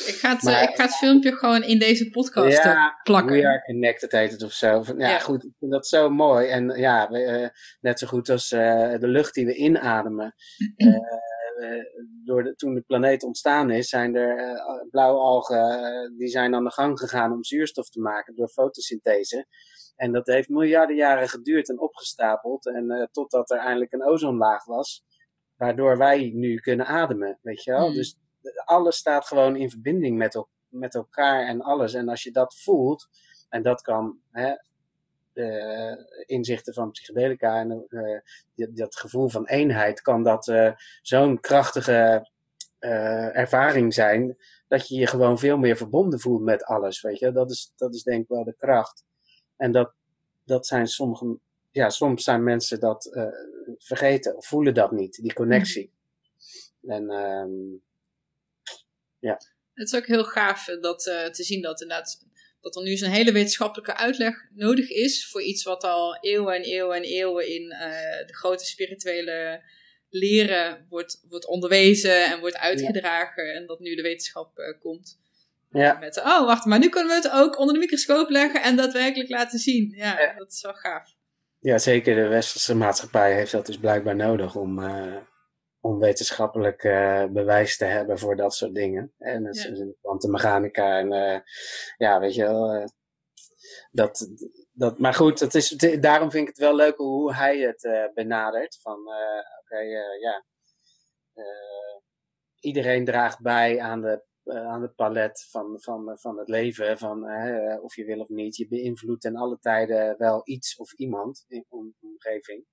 Ik ga het, maar, ik ga het filmpje gewoon in deze podcast ja, plakken. We are connected heet het of zo. Ja, ja. goed, ik vind dat zo mooi. En ja, we, uh, net zo goed als uh, de lucht die we inademen. [CLEARS THROAT] Uh, door de, toen de planeet ontstaan is, zijn er uh, blauwalgen, die zijn aan de gang gegaan om zuurstof te maken door fotosynthese. En dat heeft miljarden jaren geduurd en opgestapeld. En totdat er eindelijk een ozonlaag was, waardoor wij nu kunnen ademen, weet je wel. Hmm. Dus alles staat gewoon in verbinding met, met elkaar en alles. En als je dat voelt, en dat kan hè, de inzichten van psychedelica en uh, dat gevoel van eenheid, kan dat uh, zo'n krachtige uh, ervaring zijn, dat je je gewoon veel meer verbonden voelt met alles, weet je. Dat is, dat is denk ik wel de kracht. En dat, dat zijn sommige, ja, soms zijn mensen dat vergeten of voelen dat niet, die connectie. Mm. En um, ja. Het is ook heel gaaf dat, te zien dat inderdaad dat er nu zo'n hele wetenschappelijke uitleg nodig is voor iets wat al eeuwen en eeuwen en eeuwen in uh, de grote spirituele leren wordt, wordt onderwezen en wordt uitgedragen en dat nu de wetenschap uh, komt. Ja. Met, oh, wacht, maar nu kunnen we het ook onder de microscoop leggen en daadwerkelijk laten zien. Ja, ja. dat is wel gaaf. Ja, zeker. De westerse maatschappij heeft dat dus blijkbaar nodig om, uh, om wetenschappelijk uh, bewijs te hebben voor dat soort dingen. En dat ja. is kwantummechanica en uh, ja, weet je wel. Dat, dat, maar goed, dat is, daarom vind ik het wel leuk hoe hij het benadert. Van oké, okay, ja. iedereen draagt bij aan de, aan het palet van, van, van het leven. Van of je wil of niet. Je beïnvloedt in alle tijden wel iets of iemand in de omgeving.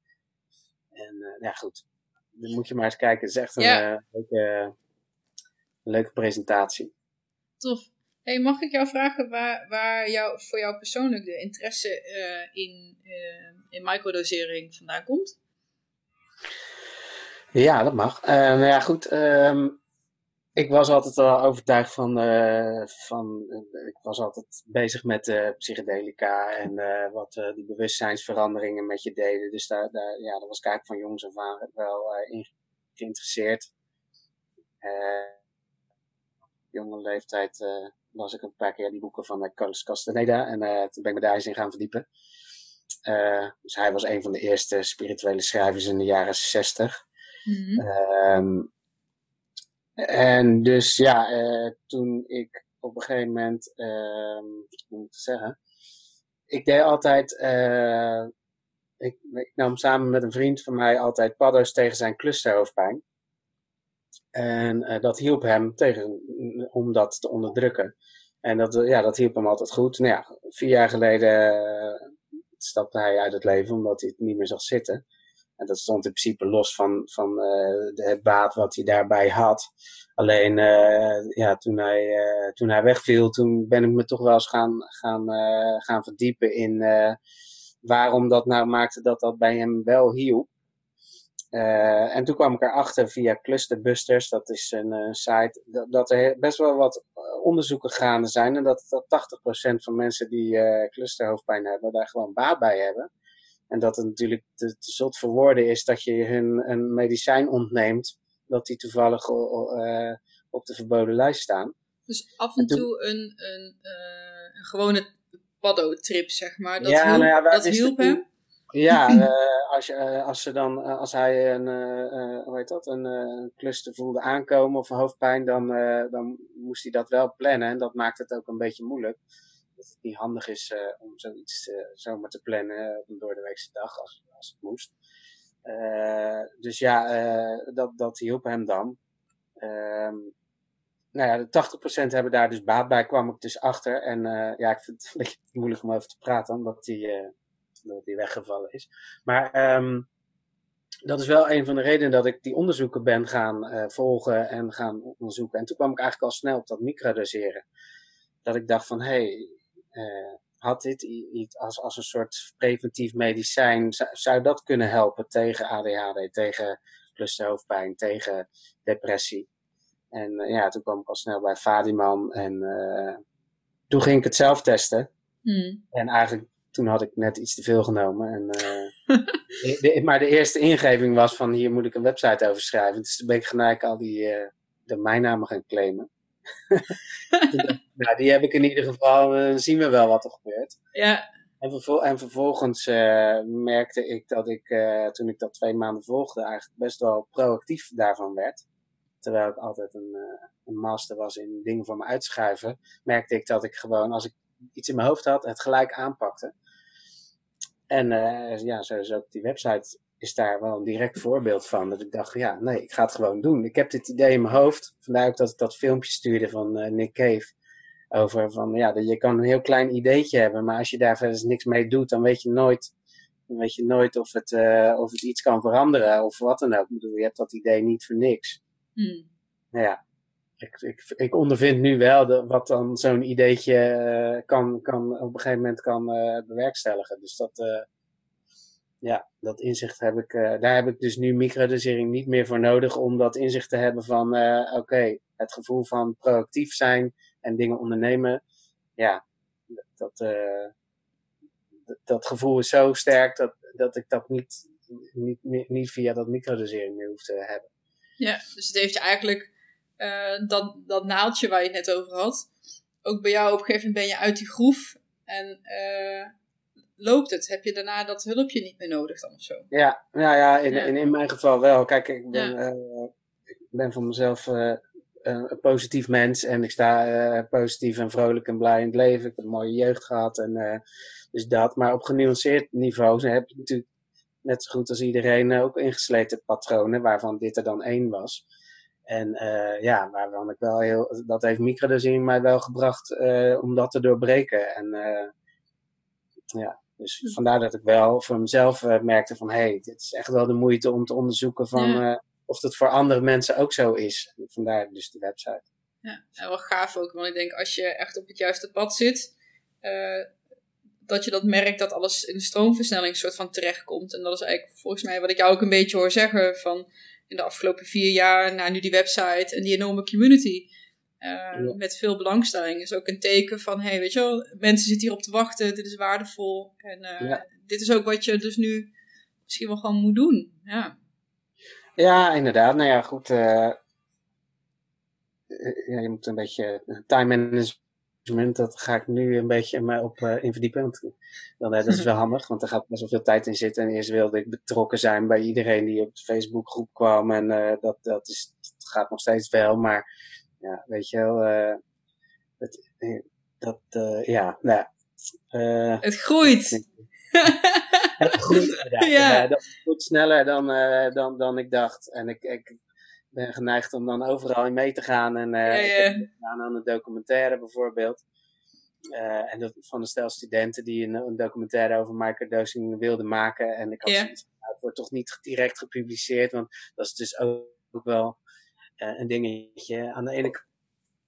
En ja, goed dan moet je maar eens kijken. Het is echt een, leuke, een leuke presentatie. Tof. Hey, mag ik jou vragen waar, waar jou, voor jou persoonlijk de interesse uh, in, uh, in microdosering vandaan komt? Ja, dat mag. nou ja, goed. Um, ik was altijd al overtuigd van, uh, van uh, ik was altijd bezig met uh, psychedelica en wat die bewustzijnsveranderingen met je deden. Dus daar, daar, ja, daar was ik eigenlijk van jongs af aan wel in geïnteresseerd. jonge leeftijd las ik een paar keer die boeken van Carlos Castaneda en toen ben ik me daar eens in gaan verdiepen. dus hij was een van de eerste spirituele schrijvers in de jaren zestig. Mm -hmm. En dus ja, uh, toen ik op een gegeven moment, uh, hoe moet ik zeggen, ik deed altijd, uh, ik, ik, nam samen met een vriend van mij altijd paddo's tegen zijn clusterhoofdpijn. En uh, dat hielp hem tegen, om dat te onderdrukken. En dat, ja, dat hielp hem altijd goed. Nou ja, vier jaar geleden stapte hij uit het leven omdat hij het niet meer zag zitten. En dat stond in principe los van, van uh, het baat wat hij daarbij had. Alleen uh, ja, toen, hij, uh, toen hij wegviel, toen ben ik me toch wel eens gaan, gaan, gaan verdiepen in waarom dat nou maakte dat dat bij hem wel hielp. en toen kwam ik erachter via Clusterbusters, dat is een site, dat, dat, er best wel wat onderzoeken gaande zijn. En dat, dat 80% van mensen die clusterhoofdpijn hebben, daar gewoon baat bij hebben. En dat het natuurlijk te, te zot voor woorden is dat je hun een medicijn ontneemt, dat die toevallig uh, op de verboden lijst staan. Dus af en, toe een, een, uh, een gewone paddo-trip, zeg maar. Dat ja, hielp, nou ja, dat hielp hem? Ja, uh, [LAUGHS] als, je, als, ze dan, als hij een, hoe heet dat, een, cluster voelde aankomen of hoofdpijn, dan, dan moest hij dat wel plannen. En dat maakt het ook een beetje moeilijk dat het niet handig is uh, om zoiets uh, zomaar te plannen op een doordeweekse dag als, als het moest. Dus ja, dat, dat hielp hem dan. Ehm, nou ja, de 80% hebben daar dus baat bij, kwam ik dus achter. En ja, ik vind het [LAUGHS] moeilijk om over te praten, omdat die, die weggevallen is. Maar um, dat is wel een van de redenen dat ik die onderzoeken ben gaan volgen en gaan onderzoeken. En toen kwam ik eigenlijk al snel op dat microdoseren. Dat ik dacht van, hé, hey, had dit iets als, als een soort preventief medicijn, zou, zou dat kunnen helpen tegen ADHD, tegen clusterhoofdpijn, tegen depressie? En uh, ja, toen kwam ik al snel bij Fadiman en uh, toen ging ik het zelf testen. Hmm. En eigenlijk toen had ik net iets te veel genomen. En, [LAUGHS] de, maar de eerste ingeving was van hier moet ik een website over schrijven. Dus toen ben ik gelijk al die domeinnamen gaan claimen. [LAUGHS] nou, die heb ik in ieder geval, uh, zien we wel wat er gebeurt. Ja. En, vervol en vervolgens uh, merkte ik dat ik, uh, toen ik dat twee maanden volgde, eigenlijk best wel proactief daarvan werd. terwijl ik altijd een, een master was in dingen voor me uitschuiven, merkte ik dat ik gewoon, als ik iets in mijn hoofd had, het gelijk aanpakte. En ja, zo is ook die website is daar wel een direct voorbeeld van. Dat ik dacht, ja, nee, ik ga het gewoon doen. Ik heb dit idee in mijn hoofd. Vandaar ook dat ik dat filmpje stuurde van Nick Cave. Over van, ja, dat je kan een heel klein ideetje hebben, maar als je daar verder niks mee doet, dan weet je nooit, dan weet je nooit of het, uh, of het iets kan veranderen of wat dan ook. Bedoel, je hebt dat idee niet voor niks. Hmm. Ja, ik, ik, ik ondervind nu wel de, wat dan zo'n ideetje uh, kan, kan, op een gegeven moment kan bewerkstelligen. Dus dat, ja, dat inzicht heb ik, daar heb ik dus nu microdosering niet meer voor nodig om dat inzicht te hebben van, oké, het gevoel van proactief zijn en dingen ondernemen, ja, dat, uh, dat gevoel is zo sterk dat, dat ik dat niet, niet, niet via dat microdosering meer hoef te hebben. Ja, dus het heeft je eigenlijk dat, dat naaldje waar je het net over had, ook bij jou op een gegeven moment ben je uit die groef en loopt het? Heb je daarna dat hulpje niet meer nodig dan of zo? Ja, nou ja, in, In, in mijn geval wel. Kijk, ik ben, ja. uh, ik ben van mezelf een positief mens en ik sta uh, positief en vrolijk en blij in het leven. Ik heb een mooie jeugd gehad en dus dat. Maar op genuanceerd niveau heb je natuurlijk net zo goed als iedereen ook ingesleten patronen, waarvan dit er dan één was. En ja, waarvan ik wel heel, dat heeft microdosing mij wel gebracht om dat te doorbreken. En ja, dus hm. vandaar dat ik wel voor mezelf merkte van, hé, hey, dit is echt wel de moeite om te onderzoeken van ja. Of het voor andere mensen ook zo is. Vandaar dus de website. Ja, en wel gaaf ook, want ik denk als je echt op het juiste pad zit, uh, dat je dat merkt dat alles in de stroomversnelling soort van terechtkomt. En dat is eigenlijk volgens mij wat ik jou ook een beetje hoor zeggen van in de afgelopen vier jaar naar nu die website en die enorme community. Uh, met veel belangstelling. Is ook een teken van, hey, weet je wel, mensen zitten hier op te wachten, dit is waardevol. En uh, ja. dit is ook wat je dus nu misschien wel gewoon moet doen. Ja, ja inderdaad. Nou ja, goed. Uh, ja, je moet een beetje time management, dat ga ik nu een beetje me op in verdiepen. Want dan, dat is wel [LAUGHS] handig, want er gaat best wel veel tijd in zitten. En eerst wilde ik betrokken zijn bij iedereen die op de Facebookgroep kwam. En dat, dat, is, dat gaat nog steeds wel, maar ja, weet je wel, uh, het, dat, uh, ja, nou uh, Het groeit. [LAUGHS] het groeit [LAUGHS] ja. dat groeit sneller dan, dan, dan ik dacht. En ik, ik ben geneigd om dan overal in mee te gaan. En ja, ja. aan de documentaire bijvoorbeeld. Uh, en dat van een stel studenten die een, een documentaire over microdosing wilden maken. En ik had zoiets nou, het wordt toch niet direct gepubliceerd, want dat is dus ook, ook wel uh, een dingetje. Aan de ene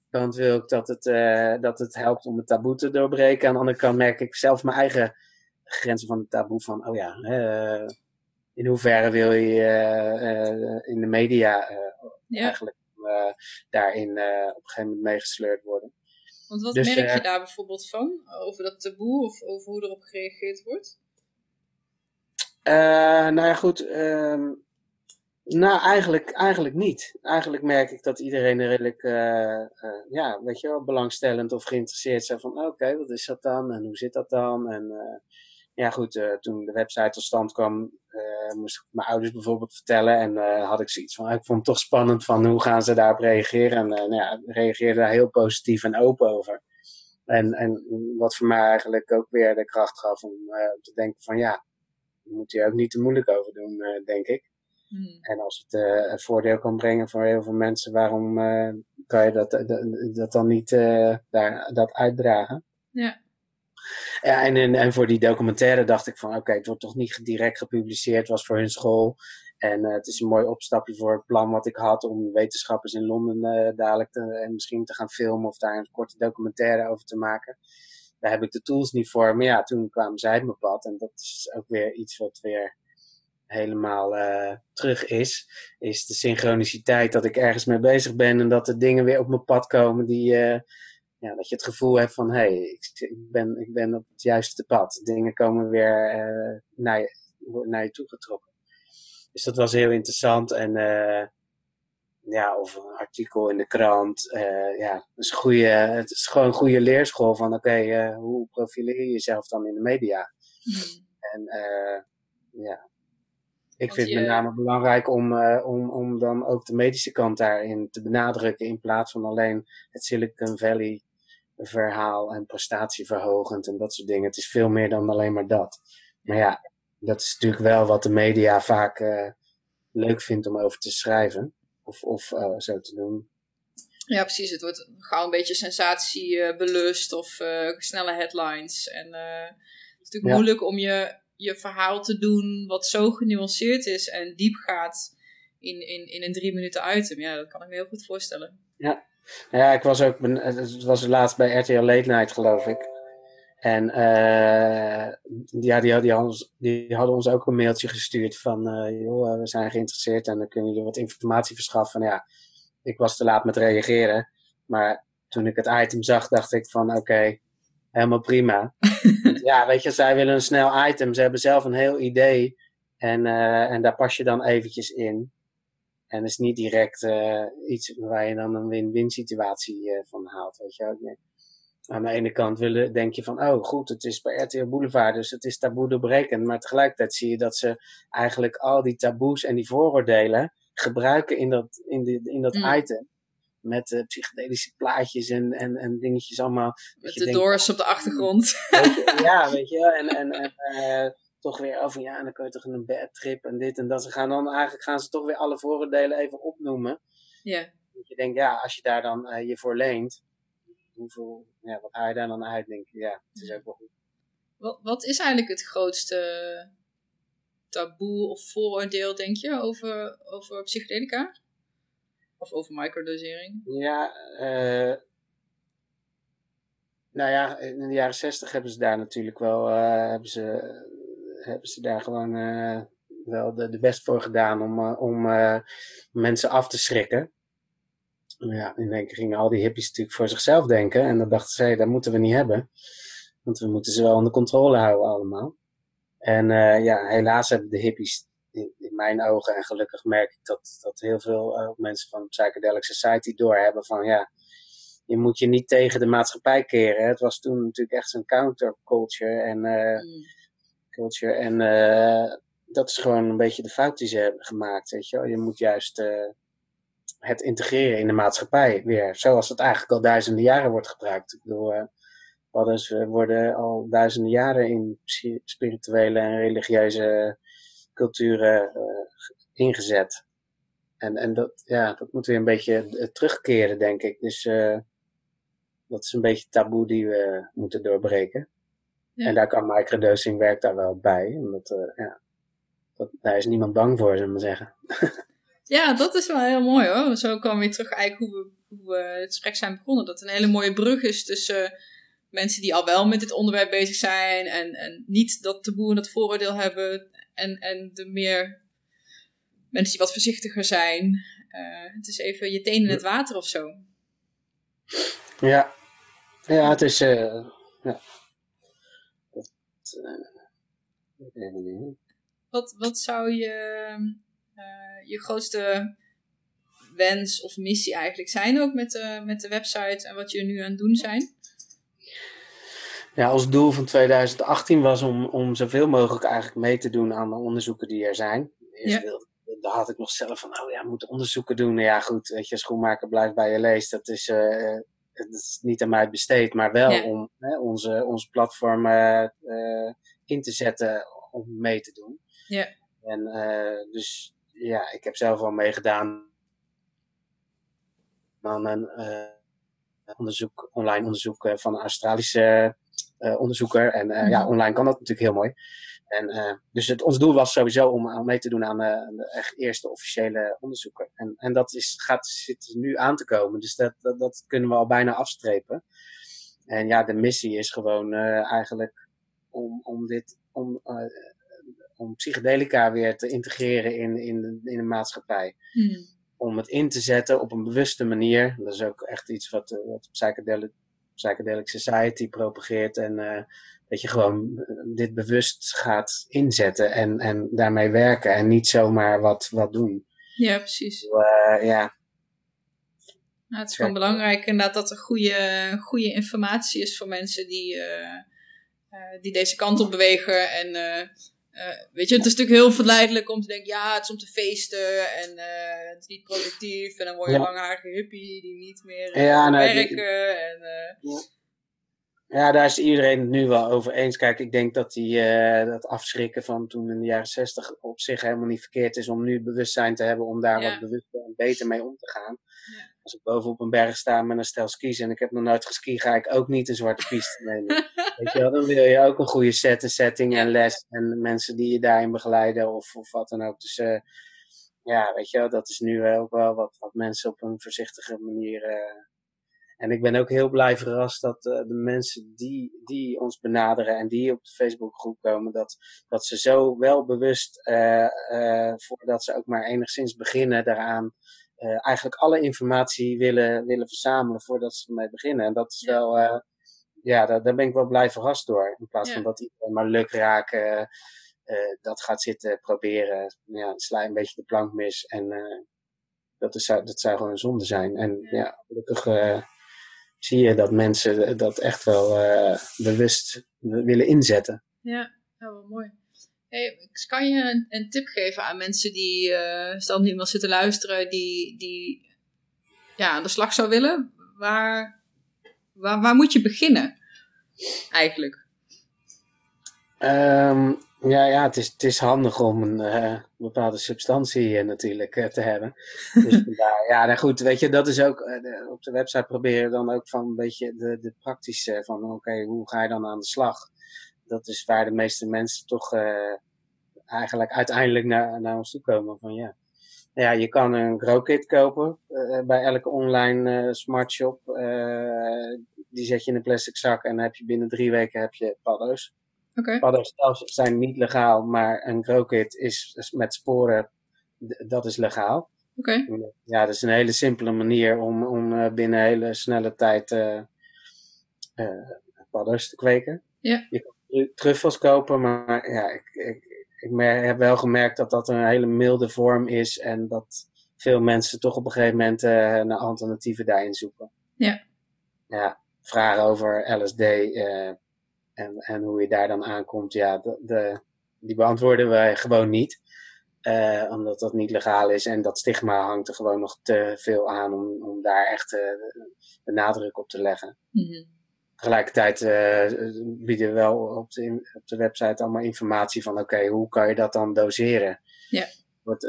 kant wil ik dat het, uh, dat het helpt om het taboe te doorbreken. Aan de andere kant merk ik zelf mijn eigen grenzen van het taboe van, oh ja, uh, in hoeverre wil je in de media ja. eigenlijk daarin op een gegeven moment meegesleurd worden. Want wat dus, merk je daar bijvoorbeeld van? Over dat taboe of over hoe erop gereageerd wordt? nou ja, goed. Ehm, nou, eigenlijk, eigenlijk niet. Eigenlijk merk ik dat iedereen er redelijk, uh, uh, ja, weet je wel, belangstellend of geïnteresseerd zijn van, oké, okay, wat is dat dan en hoe zit dat dan? En uh, ja, goed, toen de website tot stand kwam, moest ik mijn ouders bijvoorbeeld vertellen en had ik zoiets van, ik vond het toch spannend van hoe gaan ze daarop reageren? En nou ja, reageerde daar heel positief en open over. En, en wat voor mij eigenlijk ook weer de kracht gaf om te denken van, ja, daar moet je ook niet te moeilijk over doen, denk ik. Hmm. En als het een voordeel kan brengen voor heel veel mensen, waarom kan je dat, dat, dat dan niet daar, dat uitdragen? Ja. Ja, en, en, en voor die documentaire dacht ik van, oké, het wordt toch niet direct gepubliceerd, was voor hun school. En het is een mooi opstapje voor het plan wat ik had om wetenschappers in Londen dadelijk te, en misschien te gaan filmen of daar een korte documentaire over te maken. Daar heb ik de tools niet voor. Maar ja, toen kwamen zij mijn pad. En dat is ook weer iets wat weer helemaal uh, terug is, is de synchroniciteit dat ik ergens mee bezig ben en dat er dingen weer op mijn pad komen die, ja, dat je het gevoel hebt van, hé, hey, ik, ik, ben, ik ben op het juiste pad. Dingen komen weer uh, naar, je, naar je toe getrokken. Dus dat was heel interessant en ja, of een artikel in de krant. ja, het is, goede, het is gewoon een goede leerschool van, oké, okay, hoe profileer je jezelf dan in de media? Mm. En ja, Ik vind het met name belangrijk om, om, om dan ook de medische kant daarin te benadrukken. In plaats van alleen het Silicon Valley verhaal en prestatieverhogend en dat soort dingen. Het is veel meer dan alleen maar dat. Maar ja, dat is natuurlijk wel wat de media vaak leuk vindt om over te schrijven. Of, of zo te doen. Ja, precies. Het wordt gauw een beetje sensatiebelust uh, of snelle headlines. En het is natuurlijk moeilijk om je, je verhaal te doen wat zo genuanceerd is en diep gaat in, in, in een drie minuten item. Ja, dat kan ik me heel goed voorstellen. Ja, ja ik was ook, het was laatst bij RTL Late Night geloof ik. En ja, die, die, hadden ons, die hadden ons ook een mailtje gestuurd van, joh, we zijn geïnteresseerd en dan kunnen jullie wat informatie verschaffen. ja, ik was te laat met reageren. Maar toen ik het item zag, dacht ik van oké, helemaal prima. [LAUGHS] ja, weet je, zij willen een snel item. Ze hebben zelf een heel idee. En, uh, en daar pas je dan eventjes in. En is niet direct uh, iets waar je dan een win-win situatie uh, van haalt. Weet je Aan de ene kant willen, denk je van, oh goed, het is bij RTL Boulevard, dus het is taboe doorbrekend. Maar tegelijkertijd zie je dat ze eigenlijk al die taboes en die vooroordelen gebruiken in dat, in die, in dat mm. item. Met uh, psychedelische plaatjes en, en, en dingetjes allemaal. Met de doors op de achtergrond. ja, weet je. En, en, en toch weer over, ja, dan kun je toch een bad trip en dit en dat. Ze gaan dan eigenlijk gaan ze toch weer alle vooroordelen even opnoemen. Ja. Dat je denkt, ja, als je daar dan uh, je voor leent, hoeveel, ja, wat haal je daar dan uit? Denk ja, het is ook wel goed. Wat, wat is eigenlijk het grootste taboe of vooroordeel, denk je, over, over psychedelica? Of over microdosering? Ja, uh, nou ja, in de jaren zestig hebben ze daar natuurlijk wel, uh, hebben, ze, hebben ze daar gewoon uh, wel de, de best voor gedaan om, om mensen af te schrikken. Ja, in één gingen al die hippies natuurlijk voor zichzelf denken. En dan dachten ze, dat moeten we niet hebben. Want we moeten ze wel onder controle houden allemaal. En ja, helaas hebben de hippies in, in, mijn ogen, en gelukkig merk ik dat, dat heel veel mensen van Psychedelic Society doorhebben van ja, je moet je niet tegen de maatschappij keren. Het was toen natuurlijk echt zo'n counterculture en mm. En dat is gewoon een beetje de fout die ze hebben gemaakt, weet je wel. Je moet juist het integreren in de maatschappij weer, zoals het eigenlijk al duizenden jaren wordt gebruikt. Ik bedoel, Padders worden al duizenden jaren in spirituele en religieuze culturen uh, ingezet. En, en dat, ja, dat moet weer een beetje uh, terugkeren, denk ik. Dus uh, dat is een beetje taboe die we moeten doorbreken. Ja. En daar kan microdosing werkt daar wel bij. Omdat, ja, dat, daar is niemand bang voor, zullen we maar zeggen. [LAUGHS] ja, dat is wel heel mooi hoor. Zo komen we weer terug eigenlijk hoe we, hoe we het gesprek zijn begonnen. Dat het een hele mooie brug is tussen mensen die al wel met dit onderwerp bezig zijn en, en niet dat taboe en dat vooroordeel hebben en, en de meer mensen die wat voorzichtiger zijn. Uh, het is even je teen in het water of zo. Ja, ja het is. Uh, ja. Uh, wat, wat zou je, je grootste wens of missie eigenlijk zijn ook met, met de website en wat jullie nu aan het doen zijn? Ja, ons doel van 2018 was om, om zoveel mogelijk eigenlijk mee te doen aan de onderzoeken die er zijn. Eerst ja. daar had ik nog zelf van, oh ja, moet onderzoeken doen. Nou ja, goed, weet je, schoenmaker blijft bij je leest. Dat is, uh, dat is niet aan mij besteed, maar wel om hè, onze, onze platform uh, uh, in te zetten om mee te doen. Ja. En dus ja, ik heb zelf al meegedaan aan een onderzoek, online onderzoek van een Australische onderzoeker. En ja, mhm. online kan dat natuurlijk heel mooi. En, uh, dus het, ons doel was sowieso om, om mee te doen aan de echt eerste officiële onderzoeken. En, en dat is, gaat, zit nu aan te komen. Dus dat, dat, dat kunnen we al bijna afstrepen. En ja, de missie is gewoon eigenlijk om, om dit, om, om psychedelica weer te integreren in, in, de, in de maatschappij. Hmm. Om het in te zetten op een bewuste manier. Dat is ook echt iets wat, wat psychedelic Psychedelic Society propageert. En dat je gewoon eh, dit bewust gaat inzetten en, en daarmee werken. En niet zomaar wat, wat doen. Ja, precies. Uh, ja. Nou, het is gewoon belangrijk inderdaad dat er goede, goede informatie is voor mensen die, uh, die deze kant op bewegen. En eh, weet je, het is natuurlijk heel verleidelijk om te denken, ja, het is om te feesten en eh, het is niet productief. En dan word je Ja. langharige hippie die niet meer eh, Ja, nou, die- werken. En, eh, Ja, daar is iedereen het nu wel over eens. Kijk, ik denk dat die, eh, dat afschrikken van toen in de jaren zestig op zich helemaal niet verkeerd is om nu bewustzijn te hebben om daar Ja. wat bewuster en beter mee om te gaan. Ja. Als ik bovenop een berg sta met een stel skis en ik heb nog nooit geski, ga ik ook niet een zwarte piste nemen. [LAUGHS] Weet je wel, dan wil je ook een goede set setting en les en mensen die je daarin begeleiden of, of wat dan ook. Dus eh, ja, weet je wel, dat is nu ook wel wat, wat mensen op een voorzichtige manier eh, en ik ben ook heel blij verrast dat eh, de mensen die, die ons benaderen en die op de Facebookgroep komen, dat, dat ze zo wel bewust, eh, eh, voordat ze ook maar enigszins beginnen daaraan, eigenlijk alle informatie willen, willen verzamelen voordat ze ermee beginnen. En dat is Ja. wel, ja, daar, daar ben ik wel blij verrast door. In plaats Ja. van dat iedereen maar luk raken, dat gaat zitten proberen. Ja, sla een beetje de plank mis en dat, is, dat zou gewoon een zonde zijn. En Ja. gelukkig zie je dat mensen dat echt wel eh, bewust willen inzetten. Ja, ja wel mooi. Hey, kan je een, een tip geven aan mensen die, eh stel nu iemand zitten luisteren, die, die ja, aan de slag zou willen? Waar, waar, waar moet je beginnen? Eigenlijk. Ehm, ja, ja het, is, het is handig om een eh, bepaalde substantie natuurlijk eh, te hebben. Dus [LAUGHS] vandaar, ja, nou goed, weet je, dat is ook eh, de- op de website proberen dan ook van een beetje de, de praktische van oké, hoe ga je dan aan de slag? Dat is waar de meeste mensen toch eigenlijk uiteindelijk naar, naar ons toe komen van ja. Ja, je kan een grow kit kopen bij elke online smart shop. Eh, die zet je in een plastic zak en dan heb je binnen drie weken heb je paddo's. Oké. Paddo's zelf zijn niet legaal, maar een grow kit is met sporen, dat is legaal. Oké. Ja, dat is een hele simpele manier om, om eh, binnen hele snelle tijd eh eh, paddo's te kweken. Ja. Je kan tru- truffels kopen, maar ja, ik, ik, ik heb wel gemerkt dat dat een hele milde vorm is en dat veel mensen toch op een gegeven moment eh, naar alternatieven daarin zoeken. Ja. Ja, vragen over LSD en, en hoe je daar dan aankomt, ja, de, de, die beantwoorden wij gewoon niet. Eh, omdat dat niet legaal is en dat stigma hangt er gewoon nog te veel aan om, om daar echt eh, de nadruk op te leggen. Mhm. Tegelijkertijd eh, bieden we wel op de, op de website allemaal informatie van oké, hoe kan je dat dan doseren? Ja.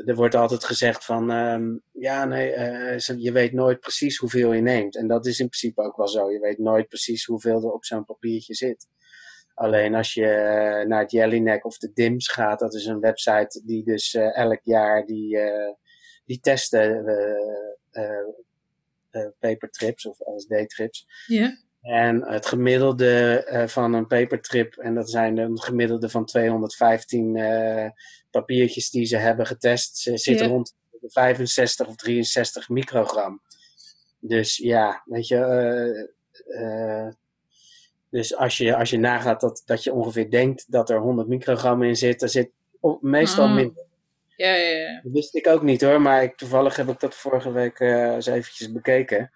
Er wordt altijd gezegd van ehm, ja, nee, eh, je weet nooit precies hoeveel je neemt. En dat is in principe ook wel zo. Je weet nooit precies hoeveel er op zo'n papiertje zit. Alleen als je eh, naar het Jellyneck of de DIMS gaat, dat is een website die dus eh, elk jaar die, eh, die testen papertrips of LSD-trips. Ja. En het gemiddelde eh, van een papertrip, en dat zijn een gemiddelde van 215 eh, papiertjes die ze hebben getest, ze zit Ja. rond de 65 of 63 microgram. Dus ja, weet je, eh, dus als je, als je nagaat dat, dat je ongeveer denkt dat er 100 microgram in zit, er zit meestal Ah. minder. Ja, ja, ja. Dat wist ik ook niet hoor, maar ik, toevallig heb ik dat vorige week eens eventjes bekeken.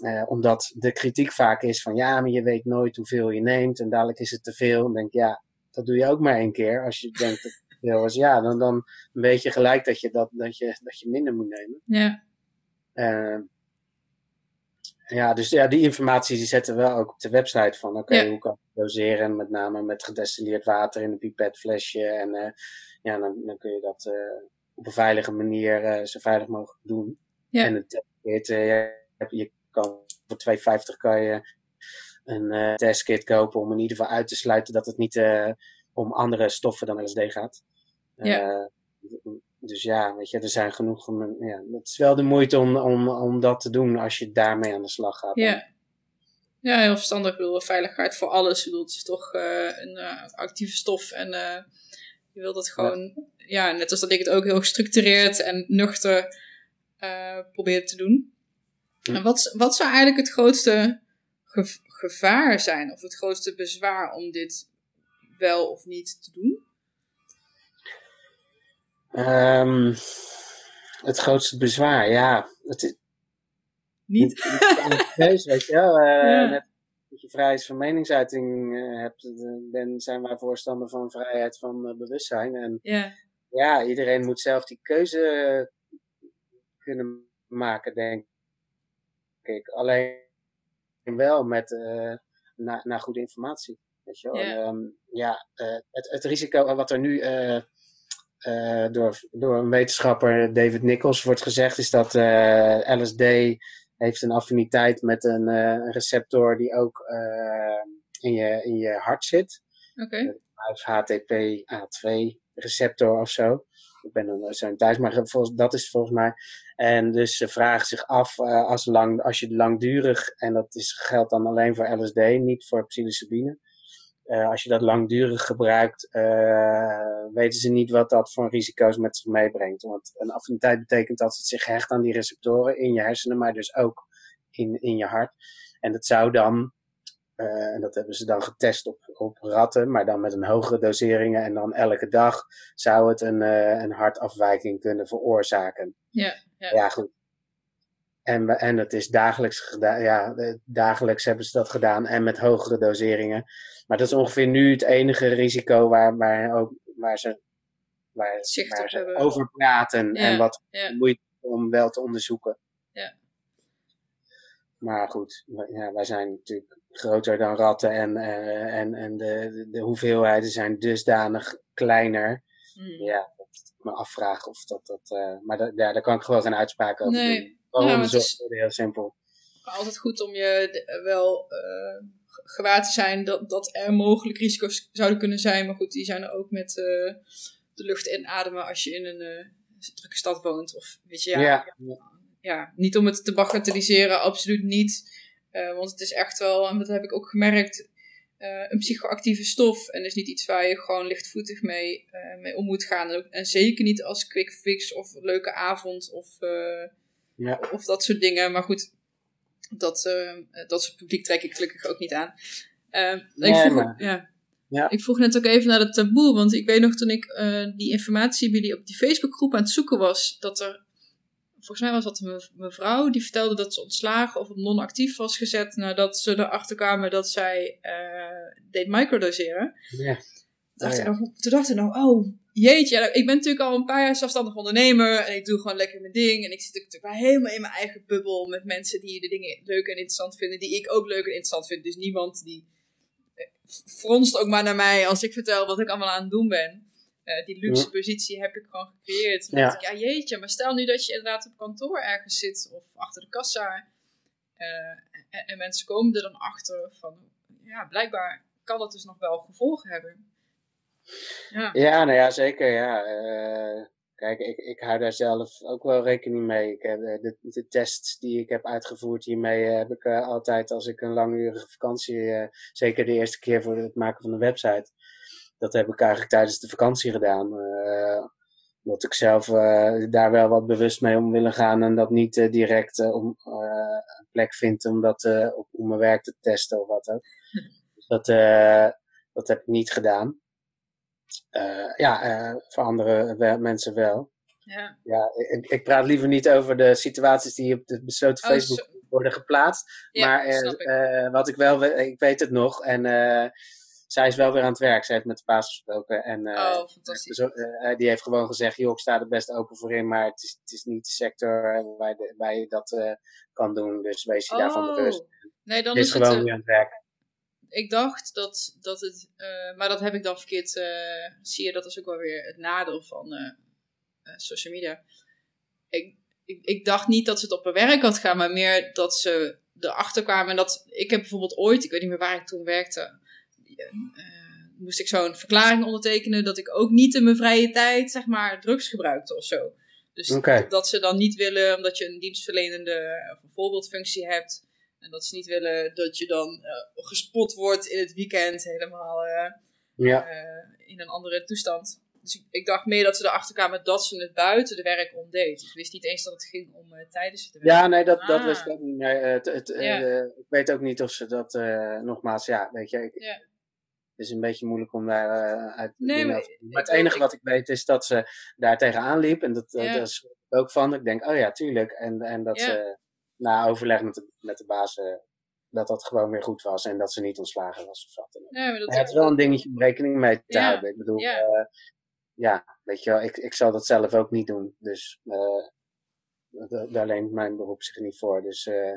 Eh, omdat de kritiek vaak is van ja, maar je weet nooit hoeveel je neemt en dadelijk is het te veel. Dan denk ik ja, dat doe je ook maar één keer. Als je denkt dat het te veel is, ja, dan, dan weet je gelijk dat je, dat, dat, je, dat je minder moet nemen. Ja. Eh, ja, dus ja, die informatie die zetten we wel ook op de website van oké, Ja. hoe kan je doseren, met name met gedestilleerd water in een pipetflesje. En eh, ja, dan, dan kun je dat op een veilige manier zo veilig mogelijk doen. Ja. En het eh, je, je kan voor 2,50 kan je een eh, testkit kopen om in ieder geval uit te sluiten dat het niet eh, om andere stoffen dan LSD gaat. Ja. Eh, dus ja, weet je, er zijn genoeg. Ja, het is wel de moeite om, om, om dat te doen als je daarmee aan de slag gaat. Ja. Ja, heel verstandig. Ik bedoel, veiligheid voor alles. Ik bedoel, het is toch een actieve stof. En je wil dat gewoon, ja. net als dat ik het ook heel gestructureerd en nuchter probeer te doen. En wat, wat zou eigenlijk het grootste gev- gevaar zijn? Of het grootste bezwaar om dit wel of niet te doen? Ehm, het grootste bezwaar, ja. Het [LAUGHS] is Niet? keus, weet je wel. Eh, Ja. net- dat je vrijheid van meningsuiting uh, hebt, dan zijn wij voorstander van vrijheid van uh, bewustzijn. En Ja. ja, iedereen moet zelf die keuze kunnen maken, denk ik. Alleen wel met uh, naar, naar goede informatie. Weet je wel? Ja. En, um, ja, het, het risico wat er nu door, door een wetenschapper, David Nichols, wordt gezegd, is dat LSD heeft een affiniteit met een receptor die ook in, je, in je hart zit. Oké. HTP-A2 receptor of zo. Ik ben er zo thuis, maar volgens, dat is volgens mij. En dus ze vragen zich af, uh, als, lang, als je langdurig, en dat is, geldt dan alleen voor LSD, niet voor psilocybine. als je dat langdurig gebruikt, weten ze niet wat dat voor risico's met zich meebrengt. Want een affiniteit betekent dat het zich hecht aan die receptoren in je hersenen, maar dus ook in, in je hart. En dat zou dan, en dat hebben ze dan getest op, op ratten, maar dan met een hogere doseringen en dan elke dag zou het een, een hartafwijking kunnen veroorzaken. Ja, ja. ja goed. En, en het is dagelijks gedaan, ja, dagelijks hebben ze dat gedaan en met hogere doseringen. Maar dat is ongeveer nu het enige risico waar, waar, ook, waar ze, waar, waar ze hebben. over praten ja, en wat ja. moeite om wel te onderzoeken. Ja. Maar goed, ja, wij zijn natuurlijk groter dan ratten en, uh, en, en de, de, de, hoeveelheden zijn dusdanig kleiner. Hmm. Ja, dat me afvraag of dat. dat uh, maar ja, daar kan ik gewoon geen uitspraak over nee. doen. Waarom ja, is het heel simpel. Altijd goed om je wel uh, gewaar te zijn dat, dat er mogelijk risico's zouden kunnen zijn. Maar goed, die zijn er ook met de lucht inademen als je in een drukke stad woont. Of weet je, ja, ja. ja, niet om het te bagatelliseren, absoluut niet. Want het is echt wel, en dat heb ik ook gemerkt, uh, een psychoactieve stof. En is niet iets waar je gewoon lichtvoetig mee, uh, mee om moet gaan. En, ook, en, zeker niet als quick fix of leuke avond of, ja. of dat soort dingen. Maar goed, dat, dat soort publiek trek ik gelukkig ook niet aan. Nee, ik, vroeg, ja. Ja. ik vroeg net ook even naar het taboe. Want ik weet nog toen ik die informatie bij die op die Facebookgroep aan het zoeken was, dat er volgens mij was dat een mevrouw die vertelde dat ze ontslagen of op non-actief was gezet nadat ze erachter kwamen dat zij uh, deed microdoseren. Ja. Dacht Oh, ja. nou, toen dacht ik nou, oh jeetje, ik ben natuurlijk al een paar jaar zelfstandig ondernemer en ik doe gewoon lekker mijn ding. En ik zit natuurlijk helemaal in mijn eigen bubbel met mensen die de dingen leuk en interessant vinden, die ik ook leuk en interessant vind. Dus niemand die eh, fronst ook maar naar mij als ik vertel wat ik allemaal aan het doen ben. Uh, die luxe positie heb ik gewoon gecreëerd. Ja. Ja. Ik, ja, jeetje, maar stel nu dat je inderdaad op kantoor ergens zit of achter de kassa. Uh, en, en, mensen komen er dan achter van, ja, blijkbaar kan dat dus nog wel gevolgen hebben. Ja, Ja, nou ja, zeker. Ja. Uh, kijk, ik, ik hou daar zelf ook wel rekening mee. Ik heb, de, de tests die ik heb uitgevoerd hiermee heb ik altijd als ik een langdurige vakantie, zeker de eerste keer voor het maken van een website, dat heb ik eigenlijk tijdens de vakantie gedaan. Uh, omdat ik zelf uh, daar wel wat bewust mee om willen gaan en dat niet uh, direct om, een plek vind om dat op, om mijn werk te testen of wat ook. Dus dat, dat heb ik niet gedaan. ja, voor andere wel, mensen wel. Ja. Ja, ik, ik, praat liever niet over de situaties die op de besloten Oh, Facebook worden geplaatst. Ja, maar ik. wat ik wel, ik weet het nog. En zij is wel weer aan het werk. Zij heeft met de baas gesproken. En uh, oh, fantastisch. dus, die heeft gewoon gezegd: joh, ik sta er best open voor in. Maar het is, het is niet de sector waar, de, waar je dat kan doen. Dus wees je oh. daarvan bewust. Nee, dan is is gewoon het, uh, weer aan het werk. ik dacht dat, dat het, uh, maar dat heb ik dan verkeerd, uh, zie je, dat is ook wel weer het nadeel van uh, social media. Ik, ik, ik, dacht niet dat ze het op mijn werk had gaan, maar meer dat ze erachter kwamen. En dat, ik heb bijvoorbeeld ooit, ik weet niet meer waar ik toen werkte, moest ik zo'n verklaring ondertekenen dat ik ook niet in mijn vrije tijd, zeg maar, drugs gebruikte of zo. Dus okay. dat ze dan niet willen, omdat je een dienstverlenende of een voorbeeldfunctie hebt, en dat ze niet willen dat je dan uh, gespot wordt in het weekend helemaal uh, ja. in een andere toestand. Dus ik, ik, dacht meer dat ze erachter kwamen dat ze het buiten de werk om deed. Ik wist niet eens dat het ging om uh, tijdens het werk. Ja, nee, dat, ah. dat wist ik ook niet. Nee, het, het, ja. uh, ik weet ook niet of ze dat, uh, nogmaals, ja, weet je, ik, ja. Het is een beetje moeilijk om daar uh, uit nee, maar, maar het enige wat ik weet is dat ze daar tegenaan liep. En dat, ja. daar schrok ik ook van. Ik denk, oh ja, tuurlijk. En, en dat ja. ze na overleg met de, met de baas dat dat gewoon weer goed was en dat ze niet ontslagen was. Of wat. Nee, maar dat, Maar het is wel een dingetje om rekening mee te Ja, houden. Ik bedoel, ja. ja, ja weet je wel, ik, ik zal dat zelf ook niet doen. Dus eh, daar leent mijn beroep zich niet voor. Dus, eh,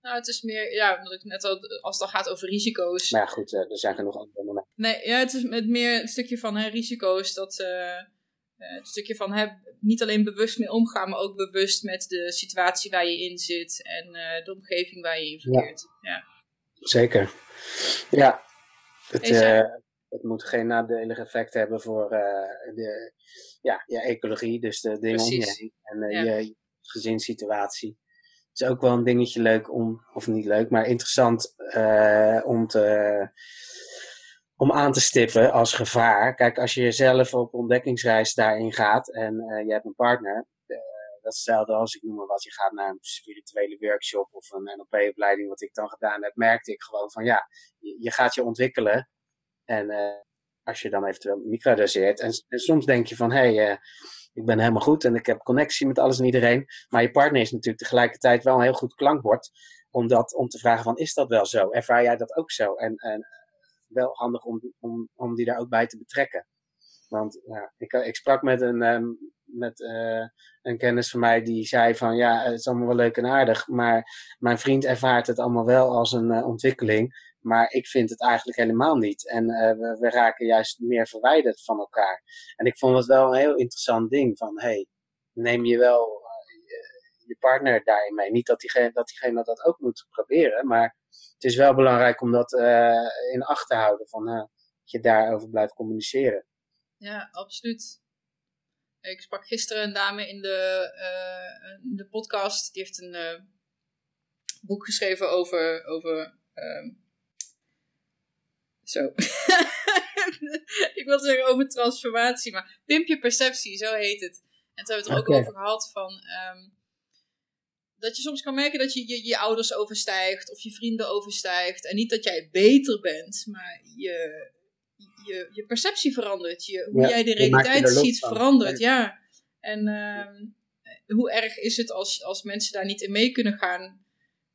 Nou, het is meer, ja, wat ik net al, als het dan gaat over risico's. maar ja, goed, eh, er zijn genoeg andere momenten. Nee, ja, het is met meer een stukje van hè, risico's. Dat, eh, eh, een stukje van hè, niet alleen bewust mee omgaan, maar ook bewust met de situatie waar je in zit en de omgeving waar je in verkeert. Ja. Zeker. Ja, het, het moet geen nadelig effect hebben voor de, ja, je ecologie, dus de dingen om je heen en Ja. je gezinssituatie. Is ook wel een dingetje leuk om, of niet leuk, maar interessant eh, om, te, om aan te stippen als gevaar. Kijk, als je zelf op ontdekkingsreis daarin gaat en eh, je hebt een partner, eh, dat is hetzelfde als ik noem maar wat, je gaat naar een spirituele workshop of een NLP-opleiding, wat ik dan gedaan heb, merkte ik gewoon van ja, je, gaat je ontwikkelen. En als je dan eventueel microdoseert, en, en soms denk je van hé, hey, ik ben helemaal goed en ik heb connectie met alles en iedereen. Maar je partner is natuurlijk tegelijkertijd wel een heel goed klankbord. Om, dat, om te vragen van, is dat wel zo? Ervaar jij dat ook zo? En, en wel handig om, om, om die daar ook bij te betrekken. Want ja, ik, ik sprak met, een, ehm, met eh, een kennis van mij die zei van, ja, het is allemaal wel leuk en aardig. Maar mijn vriend ervaart het allemaal wel als een eh, ontwikkeling. Maar ik vind het eigenlijk helemaal niet. En eh, we, raken juist meer verwijderd van elkaar. En ik vond het wel een heel interessant ding van, hey, neem je wel eh, je, partner daarin mee. Niet dat diegene, dat dat ook moet proberen, maar het is wel belangrijk om dat eh, in acht te houden, van, dat je daarover blijft communiceren. Ja, absoluut. Ik sprak gisteren een dame in de, de podcast. Die heeft een boek geschreven over. over ehm, zo. [LAUGHS] ik wilde zeggen over transformatie, maar pimp je perceptie, zo heet het. En toen hebben we het er ook over gehad van. ehm, dat je soms kan merken dat je, je je ouders overstijgt of je vrienden overstijgt. En niet dat jij beter bent, maar je, je, je perceptie verandert. Je, hoe Ja, jij de realiteit ziet verandert. Ja. En ehm, hoe erg is het als, als mensen daar niet in mee kunnen gaan?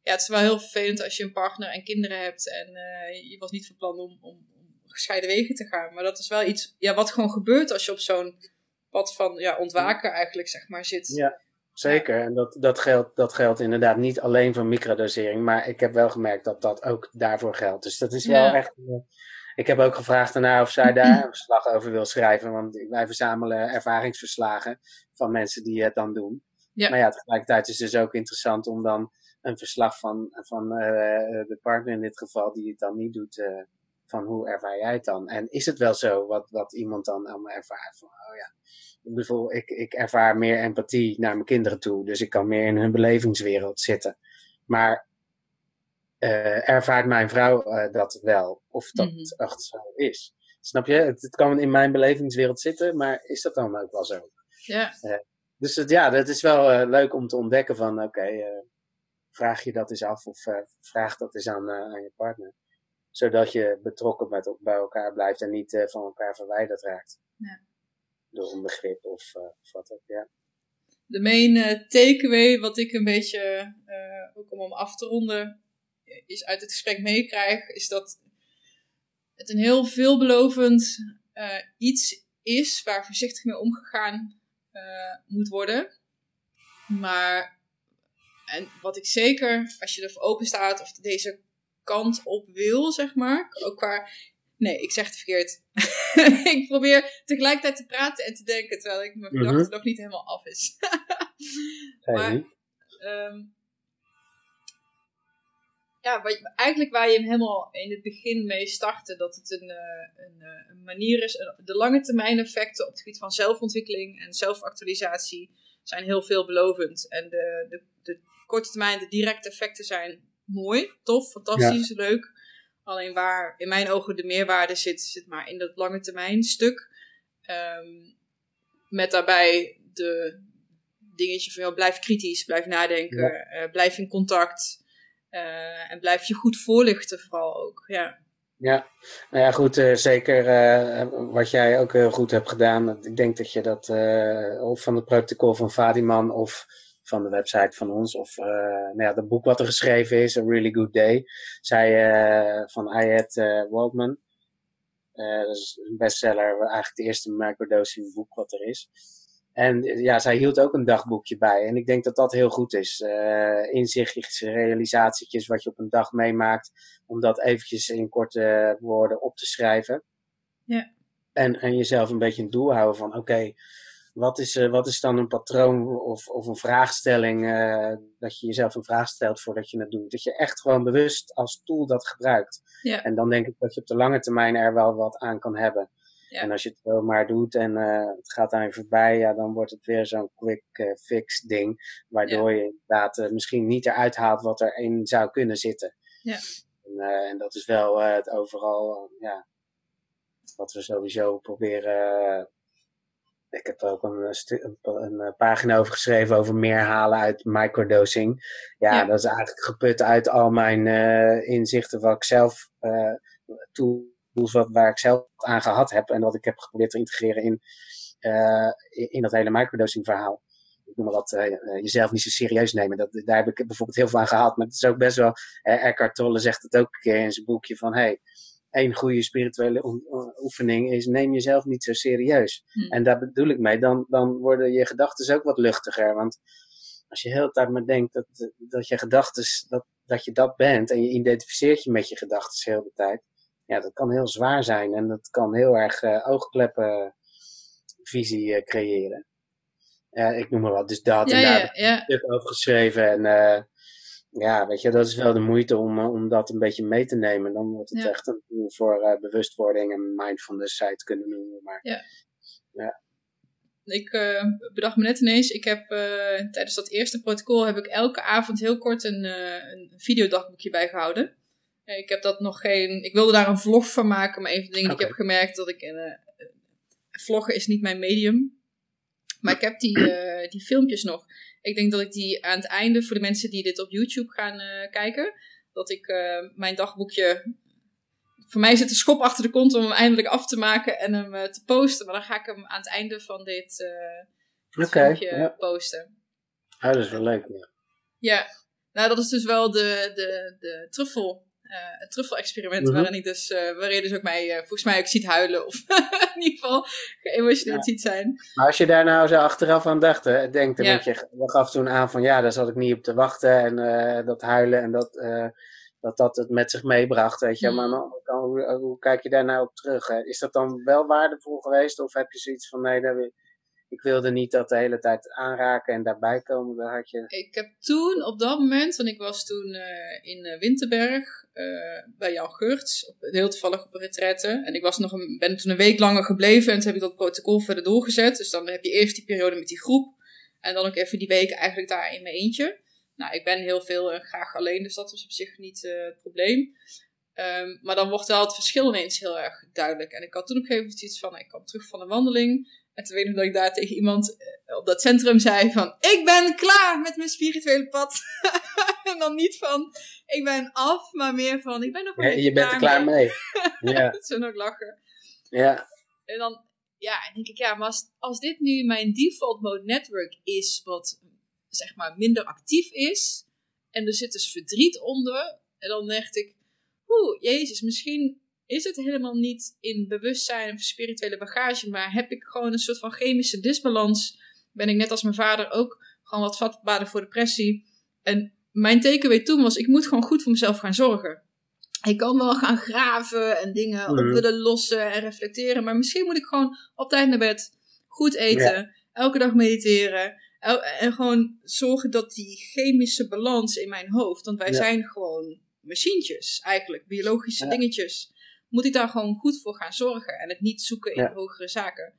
Ja, het is wel heel vervelend als je een partner en kinderen hebt en eh, je was niet van plan om, om, om gescheiden wegen te gaan. Maar dat is wel iets ja, wat gewoon gebeurt als je op zo'n pad van ja, ontwaken eigenlijk zeg maar zit. Ja, zeker. En dat, dat, geldt, dat geldt inderdaad niet alleen voor microdosering, maar ik heb wel gemerkt dat dat ook daarvoor geldt. Dus dat is wel Ja. echt. eh, ik heb ook gevraagd daarna of zij daar [CLEARS THROAT] een verslag over wil schrijven, want wij verzamelen ervaringsverslagen van mensen die het dan doen. Ja. Maar ja, tegelijkertijd is het dus ook interessant om dan een verslag van, van eh, de partner in dit geval, die het dan niet doet, eh, van hoe ervaar jij het dan? En is het wel zo wat, wat iemand dan allemaal ervaart? Van, oh ja, bijvoorbeeld, ik, ik ervaar meer empathie naar mijn kinderen toe, dus ik kan meer in hun belevingswereld zitten. Maar eh, ervaart mijn vrouw eh, dat wel? Of dat Mhm. echt zo is? Snap je? Het, het kan in mijn belevingswereld zitten, maar is dat dan ook wel zo? Ja. Dus het, ja, dat is wel eh, leuk om te ontdekken van, oké, eh, vraag je dat eens af of eh, vraag dat eens aan, eh, aan je partner. Zodat je betrokken met, bij elkaar blijft en niet eh, van elkaar verwijderd raakt. Ja. Door onbegrip of, eh, of wat ook, ja. de main takeaway, wat ik een beetje, ook om hem af te ronden, is uit het gesprek meekrijg, is dat het een heel veelbelovend iets is waar voorzichtig mee omgegaan moet worden. Maar, en wat ik zeker, als je ervoor open staat of deze kant op wil, zeg maar, ook qua Nee, ik zeg het verkeerd. [LAUGHS] ik probeer tegelijkertijd te praten en te denken, terwijl ik mijn Mhm. gedachte nog niet helemaal af is. [LAUGHS] Maar-? Ehm, ja, wat, eigenlijk waar je hem helemaal in het begin mee startte, dat het een, eh, een, eh, een manier is. De lange termijn effecten op het gebied van zelfontwikkeling en zelfactualisatie zijn heel veelbelovend. En de, de, de korte termijn, de directe effecten zijn mooi, tof, fantastisch, leuk. Alleen waar in mijn ogen de meerwaarde zit, zit maar in dat lange termijn stuk. Ehm, met daarbij de dingetje van, blijf kritisch, blijf nadenken, eh, blijf in contact. eh, en blijf je goed voorlichten vooral ook. Ja, Ja, nou ja, goed, eh, zeker wat jij ook heel goed hebt gedaan. Ik denk dat je dat of van het protocol van Fadiman of van de website van ons. Of uh, nou ja, het boek wat er geschreven is, A Really Good Day. Zij uh, van Ayet uh, Waldman. dat is een bestseller, eigenlijk het eerste microdosing boek wat er is. En ja, zij hield ook een dagboekje bij. En ik denk dat dat heel goed is. Inzichtjes, realisatietjes, wat je op een dag meemaakt. Om dat eventjes in korte woorden op te schrijven. Ja. En, en jezelf een beetje een doel houden van, oké, okay, wat, is, uh, wat is dan een patroon of, of een vraagstelling, uh, dat je jezelf een vraag stelt voordat je het doet. Dat je echt gewoon bewust als tool dat gebruikt. Ja. En dan denk ik dat je op de lange termijn er wel wat aan kan hebben. Ja. En als je het wel maar doet en uh, het gaat aan je voorbij, ja, dan wordt het weer zo'n quick uh, fix ding. Waardoor je inderdaad misschien niet eruit haalt wat erin zou kunnen zitten. Ja. En, en dat is wel het overal, ja, wat we sowieso proberen. Ik heb er ook een, een, een, pagina over geschreven over meer halen uit microdosing. Ja, Ja. dat is eigenlijk geput uit al mijn inzichten wat ik zelf toe tools wat, waar ik zelf aan gehad heb en wat ik heb geprobeerd te integreren in, uh, in, in, dat hele microdosing verhaal. Ik noem maar uh, jezelf niet zo serieus nemen. Dat, daar heb ik bijvoorbeeld heel veel aan gehad. Maar het is ook best wel, uh, Eckhart Tolle zegt het ook een keer in zijn boekje van, hey, één goede spirituele oefening is neem jezelf niet zo serieus. Hm. En daar bedoel ik mee, dan, dan worden je gedachten ook wat luchtiger. Want als je de hele tijd maar denkt dat, dat je gedachten, dat, dat je dat bent en je identificeert je met je gedachten de hele tijd ja, dat kan heel zwaar zijn en dat kan heel erg uh, oogkleppen visie uh, creëren. Uh, ik noem maar wat, dus dat Ja, en daar heb ik een stuk over geschreven. En eh, ja, weet je, dat is wel de moeite om, om dat een beetje mee te nemen. Dan wordt het Ja. echt een tool voor eh, bewustwording en mindfulness het kunnen noemen. Maar Ik eh, bedacht me net ineens, ik heb eh, tijdens dat eerste protocol heb ik elke avond heel kort een, eh, een videodagboekje bijgehouden. Eh, Ik heb dat nog geen. Ik wilde daar een vlog van maken, maar een van de dingen die ik heb gemerkt dat ik. eh, vloggen is niet mijn medium. Maar ik heb die, eh, die filmpjes nog. Ik denk dat ik die aan het einde, voor de mensen die dit op YouTube gaan eh, kijken, dat ik eh, mijn dagboekje. Voor mij zit de schop achter de kont om hem eindelijk af te maken en hem eh, te posten. Maar dan ga ik hem aan het einde van dit, dit Oké, filmpje ja. posten. oh, dat is wel leuk. Ja. Ja, nou dat is dus wel de, de, de truffel, het truffel-experiment Mhm. waarin, ik dus, eh, waarin je dus ook mij eh, volgens mij ook ziet huilen of [LAUGHS] in ieder geval geëmotioneerd Ja. ziet zijn. Maar als je daar nou zo achteraf aan dacht, hè, denkt, dan Ja. je gaf toen aan van ja, daar zat ik niet op te wachten en eh, dat huilen en dat, eh, dat dat het met zich meebracht, weet je. Hmm. Maar hoe, hoe kijk je daar nou op terug? Hè? Is dat dan wel waardevol geweest of heb je zoiets van nee, dat wil- ik wilde niet dat de hele tijd aanraken en daarbij komen, daar had je... Ik heb toen op dat moment, want ik was toen eh, in eh, Winterberg eh, bij Jan Geurts, heel toevallig op een retraite. En ik was nog een, ben toen een week langer gebleven en toen heb ik dat protocol verder doorgezet. Dus dan heb je eerst die periode met die groep en dan ook even die weken eigenlijk daar in mijn eentje. Nou, ik ben heel veel en graag alleen, dus dat was op zich niet het probleem. Ehm, maar dan wordt wel het verschil ineens heel erg duidelijk. En ik had toen op een gegeven moment iets van, ik kwam terug van een wandeling. En toen weet ik dat ik daar tegen iemand eh, op dat centrum zei van... Ik ben klaar met mijn spirituele pad. [LAUGHS] en dan niet van, ik ben af, maar meer van, ik ben nog wel Ja, je bent er klaar mee. [LAUGHS] ja, Dat ze ook lachen. ja, En dan, ja, en denk ik, ja, maar als, als dit nu mijn default mode network is, wat zeg maar minder actief is, en er zit dus verdriet onder, en dan dacht ik, oeh, jezus, misschien is het helemaal niet in bewustzijn of spirituele bagage, maar heb ik gewoon een soort van chemische disbalans. Ben ik net als mijn vader ook gewoon wat vatbaarder voor depressie. En mijn takeaway toen was, ik moet gewoon goed voor mezelf gaan zorgen. Ik kan wel gaan graven en dingen op Mhm. willen lossen en reflecteren, maar misschien moet ik gewoon op tijd naar bed, goed eten, elke dag mediteren. el- En gewoon zorgen dat die chemische balans in mijn hoofd, want wij Ja. zijn gewoon machientjes, eigenlijk, biologische Ja. dingetjes. Moet ik daar gewoon goed voor gaan zorgen en het niet zoeken in Ja. hogere zaken.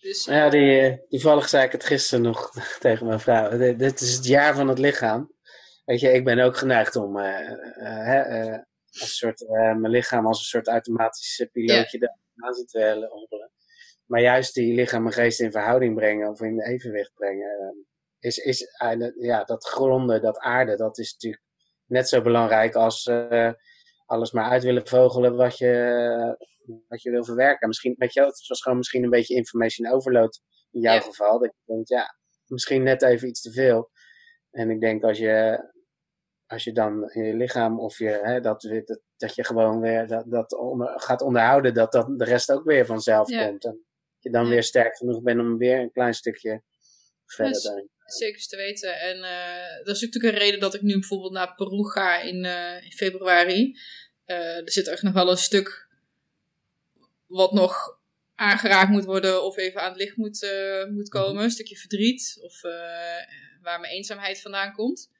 Dus ja die, eh, toevallig zei ik het gisteren nog [LAUGHS] tegen mijn vrouw. Dit, dit is het jaar van het lichaam. Weet je, ik ben ook geneigd om eh, eh, hè, eh, als een soort, eh, mijn lichaam als een soort automatisch eh, pilootje daar aan te hobbelen. Maar juist die lichaam en geest in verhouding brengen of in evenwicht brengen, eh, is, is ja, dat gronden, dat aarde, dat is natuurlijk net zo belangrijk als eh, alles maar uit willen vogelen wat je, wat je wil verwerken. Misschien, weet je, het was gewoon misschien een beetje information overload in jouw Ja. geval. Dat je denkt, ja, misschien net even iets te veel. En ik denk als je, als je dan in je lichaam of je, hè, dat, dat, dat je gewoon weer dat, dat onder, gaat onderhouden, dat, dat de rest ook weer vanzelf Ja. komt. En dat je dan Ja. weer sterk genoeg bent om weer een klein stukje verder Dus- te Zeker te weten. En eh, dat is natuurlijk een reden dat ik nu bijvoorbeeld naar Peru ga in, eh, in februari. Eh, er zit echt nog wel een stuk wat nog aangeraakt moet worden of even aan het licht moet, moet komen. Een stukje verdriet of waar mijn eenzaamheid vandaan komt.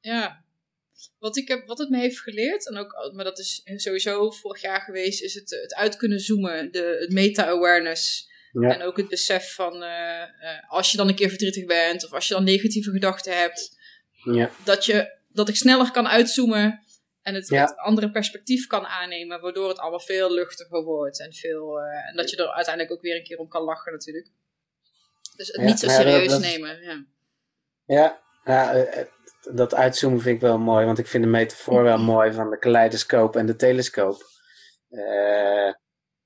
Ja, wat, ik heb, wat het me heeft geleerd, en ook, maar dat is sowieso vorig jaar geweest, is het, het uit kunnen zoomen, de, het meta-awareness. Ja. En ook het besef van eh, eh, als je dan een keer verdrietig bent of als je dan negatieve gedachten hebt, Ja, dat, je, dat ik sneller kan uitzoomen en het Ja. andere perspectief kan aannemen, waardoor het allemaal veel luchtiger wordt en, veel, eh, en dat je er uiteindelijk ook weer een keer om kan lachen natuurlijk. Dus het niet zo serieus dat nemen. Ja. ja, ja dat uitzoomen vind ik wel mooi, want ik vind de metafoor wel [CLEARS THROAT] mooi van de kaleidoscoop en de telescoop. Het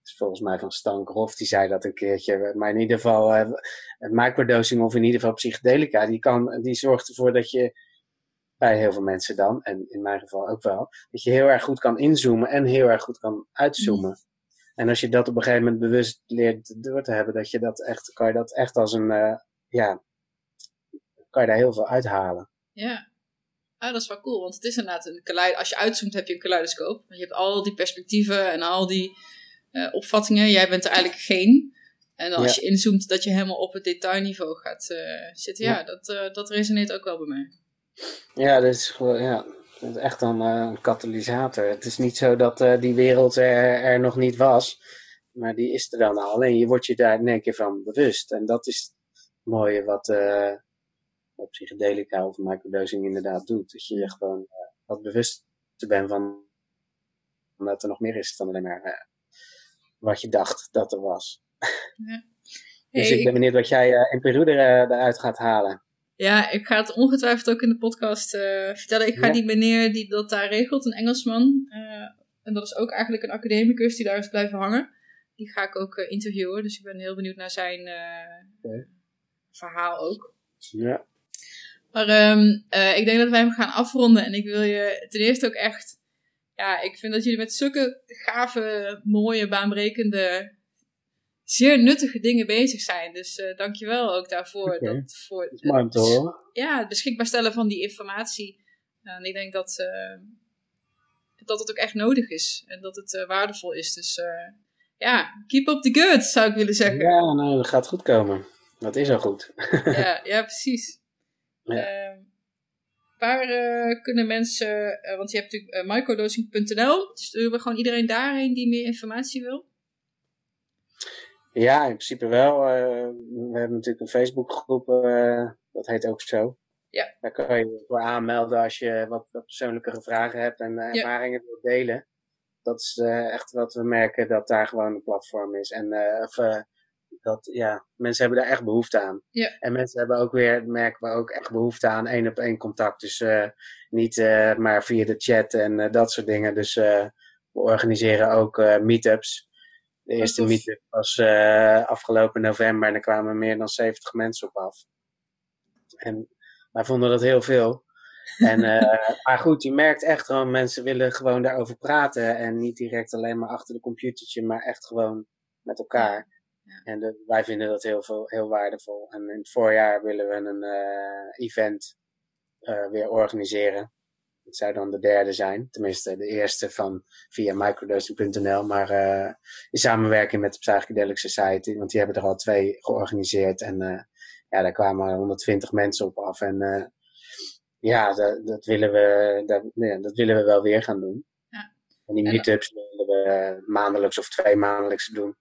is volgens mij van Stan Grof, die zei dat een keertje. Maar in ieder geval, eh, microdosing of in ieder geval psychedelica, die, kan, die zorgt ervoor dat je, bij heel veel mensen dan, en in mijn geval ook wel, dat je heel erg goed kan inzoomen en heel erg goed kan uitzoomen. En als je dat op een gegeven moment bewust leert door te hebben, dat je dat echt, kan je dat echt als een, eh, ja, kan je daar heel veel uithalen. Ja. Ah, dat is wel cool, want het is inderdaad een kaleid. Als je uitzoomt, heb je een kaleidoscoop. Je hebt al die perspectieven en al die eh, opvattingen. Jij bent er eigenlijk geen. En dan als je inzoomt, dat je helemaal op het detailniveau gaat eh, zitten. Ja, Ja. dat, eh, dat resoneert ook wel bij mij. Ja, dat is gewoon, ja, dat is echt een, een katalysator. Het is niet zo dat die wereld er, er nog niet was, maar die is er dan al. Alleen je wordt je daar in één keer van bewust. En dat is het mooie wat, wat psychedelica of microdosing inderdaad doet. Dat je je gewoon wat bewust bent van dat er nog meer is dan alleen maar wat je dacht dat er was. Dus Hey, ik ben benieuwd wat jij eh, in Peru er, eh, eruit gaat halen. Ja, ik ga het ongetwijfeld ook in de podcast eh, vertellen. Ik ga Ja. die meneer die dat daar regelt, een Engelsman. en dat is ook eigenlijk een academicus die daar is blijven hangen. Die ga ik ook interviewen. Dus ik ben heel benieuwd naar zijn verhaal ook. Ja. Maar ehm, eh, ik denk dat wij hem gaan afronden. En ik wil je ten eerste ook echt... Ja, ik vind dat jullie met zulke gave, mooie, baanbrekende... Zeer nuttige dingen bezig zijn. Dus eh dankjewel ook daarvoor. Dat, voor Dat is mooi om te horen. ja, het beschikbaar stellen van die informatie. En ik denk dat, eh, dat het ook echt nodig is. En dat het eh, waardevol is. Dus ja, keep up the good, zou ik willen zeggen. Ja, Ja, nou, dat gaat goed komen. Dat is al goed. ja, [LAUGHS] precies. Ja. Ehm, waar eh, kunnen mensen... eh, want je hebt natuurlijk uh, microdosing.nl. Sturen we gewoon iedereen daarheen die meer informatie wil? Ja, in principe wel. Eh, we hebben natuurlijk een Facebookgroep, eh, dat heet ook zo. Ja. Daar kan je je voor aanmelden als je wat, wat persoonlijkere vragen hebt en eh, ervaringen wilt delen. Dat is eh, echt wat we merken, dat daar gewoon een platform is. En eh, of, eh, dat, ja, mensen hebben daar echt behoefte aan. Ja. En mensen hebben ook weer, merken we ook echt behoefte aan één op één contact. Dus eh, niet eh, maar via de chat en eh, dat soort dingen. Dus we organiseren ook meetups. De Wat eerste meetup was afgelopen november en er kwamen meer dan 70 mensen op af. En wij vonden dat heel veel. En, [LAUGHS] maar goed, je merkt echt gewoon, mensen willen gewoon daarover praten. En niet direct alleen maar achter de computertje, maar echt gewoon met elkaar. Ja. En de- wij vinden dat heel, veel, heel waardevol. En in het voorjaar willen we een eh, event eh, weer organiseren. Het zou dan de derde zijn. Tenminste, de eerste van via microdosing.nl. Maar eh, in samenwerking met de Psychedelic Society. Want die hebben er al twee georganiseerd. En ja, daar kwamen 120 mensen op af. En ja, dat, dat, willen we, dat, ja, dat willen we wel weer gaan doen. Ja. En die meetups willen we maandelijks of twee maandelijks doen.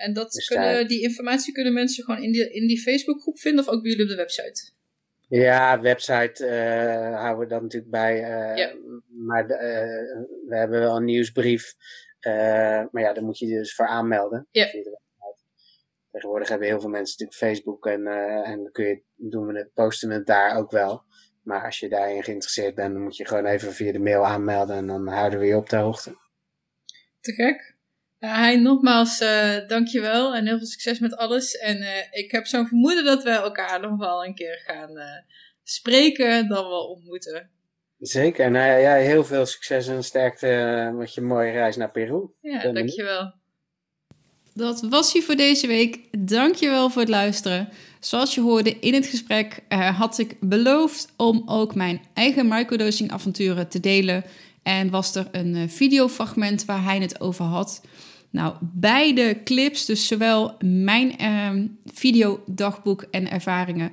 En dat Dus kunnen, daar- die informatie kunnen mensen gewoon in die, in die Facebookgroep vinden of ook bij jullie op de website? Ja, website eh, houden we dat natuurlijk bij. eh, Ja. Maar de, eh, we hebben wel een nieuwsbrief. maar ja, daar moet je je dus voor aanmelden. Ja. via de website. Tegenwoordig hebben heel veel mensen natuurlijk Facebook en, en dan kun je, doen we het, posten we het daar ook wel. Maar als je daarin geïnteresseerd bent, dan moet je gewoon even via de mail aanmelden en dan houden we je op de hoogte. Te gek. Ja, hij nogmaals, uh, dankjewel en heel veel succes met alles. En uh, ik heb zo'n vermoeden dat we elkaar nog wel een keer gaan uh, spreken, dan wel ontmoeten. Zeker, nou ja, heel veel succes en sterkte met je mooie reis naar Peru. Ja, dankjewel. Dat was hij voor deze week. Dankjewel voor het luisteren. Zoals je hoorde in het gesprek had ik beloofd om ook mijn eigen microdosing avonturen te delen. En was er een videofragment waar hij het over had. Nou, beide clips, dus zowel mijn uh, videodagboek en ervaringen,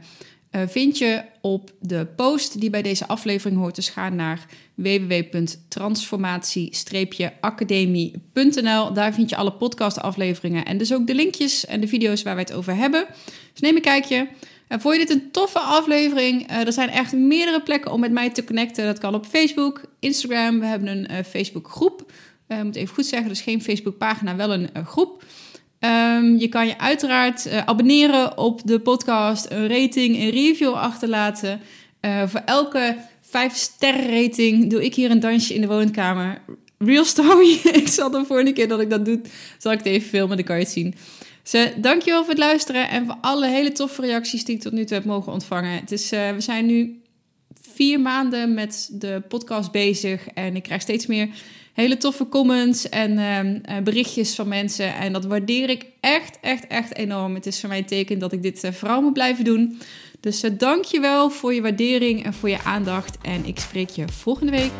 uh, vind je op de post die bij deze aflevering hoort. Dus ga naar www.transformatie-academie.nl. Daar vind je alle podcastafleveringen en dus ook de linkjes en de video's waar wij het over hebben. Dus neem een kijkje. En vond je dit een toffe aflevering? Uh, er zijn echt meerdere plekken om met mij te connecten. Dat kan op Facebook, Instagram. We hebben een uh, Groep. Uh, moet even goed zeggen, dus geen Facebookpagina, wel een groep. Um, je kan je uiteraard uh, abonneren op de podcast, een rating, een review achterlaten. Voor elke 5 sterren rating doe ik hier een dansje in de woonkamer. Real story. [LAUGHS] ik zal de volgende keer dat ik dat doe, zal ik het even filmen, dan kan je het zien. Dus dankjewel voor het luisteren en voor alle hele toffe reacties die ik tot nu toe heb mogen ontvangen. Het is, we zijn nu vier maanden met de podcast bezig en ik krijg steeds meer hele toffe comments en uh, berichtjes van mensen. En dat waardeer ik echt, echt, echt enorm. Het is voor mij een teken dat ik dit uh, vooral moet blijven doen. Dus uh, dank je wel voor je waardering en voor je aandacht. En ik spreek je volgende week.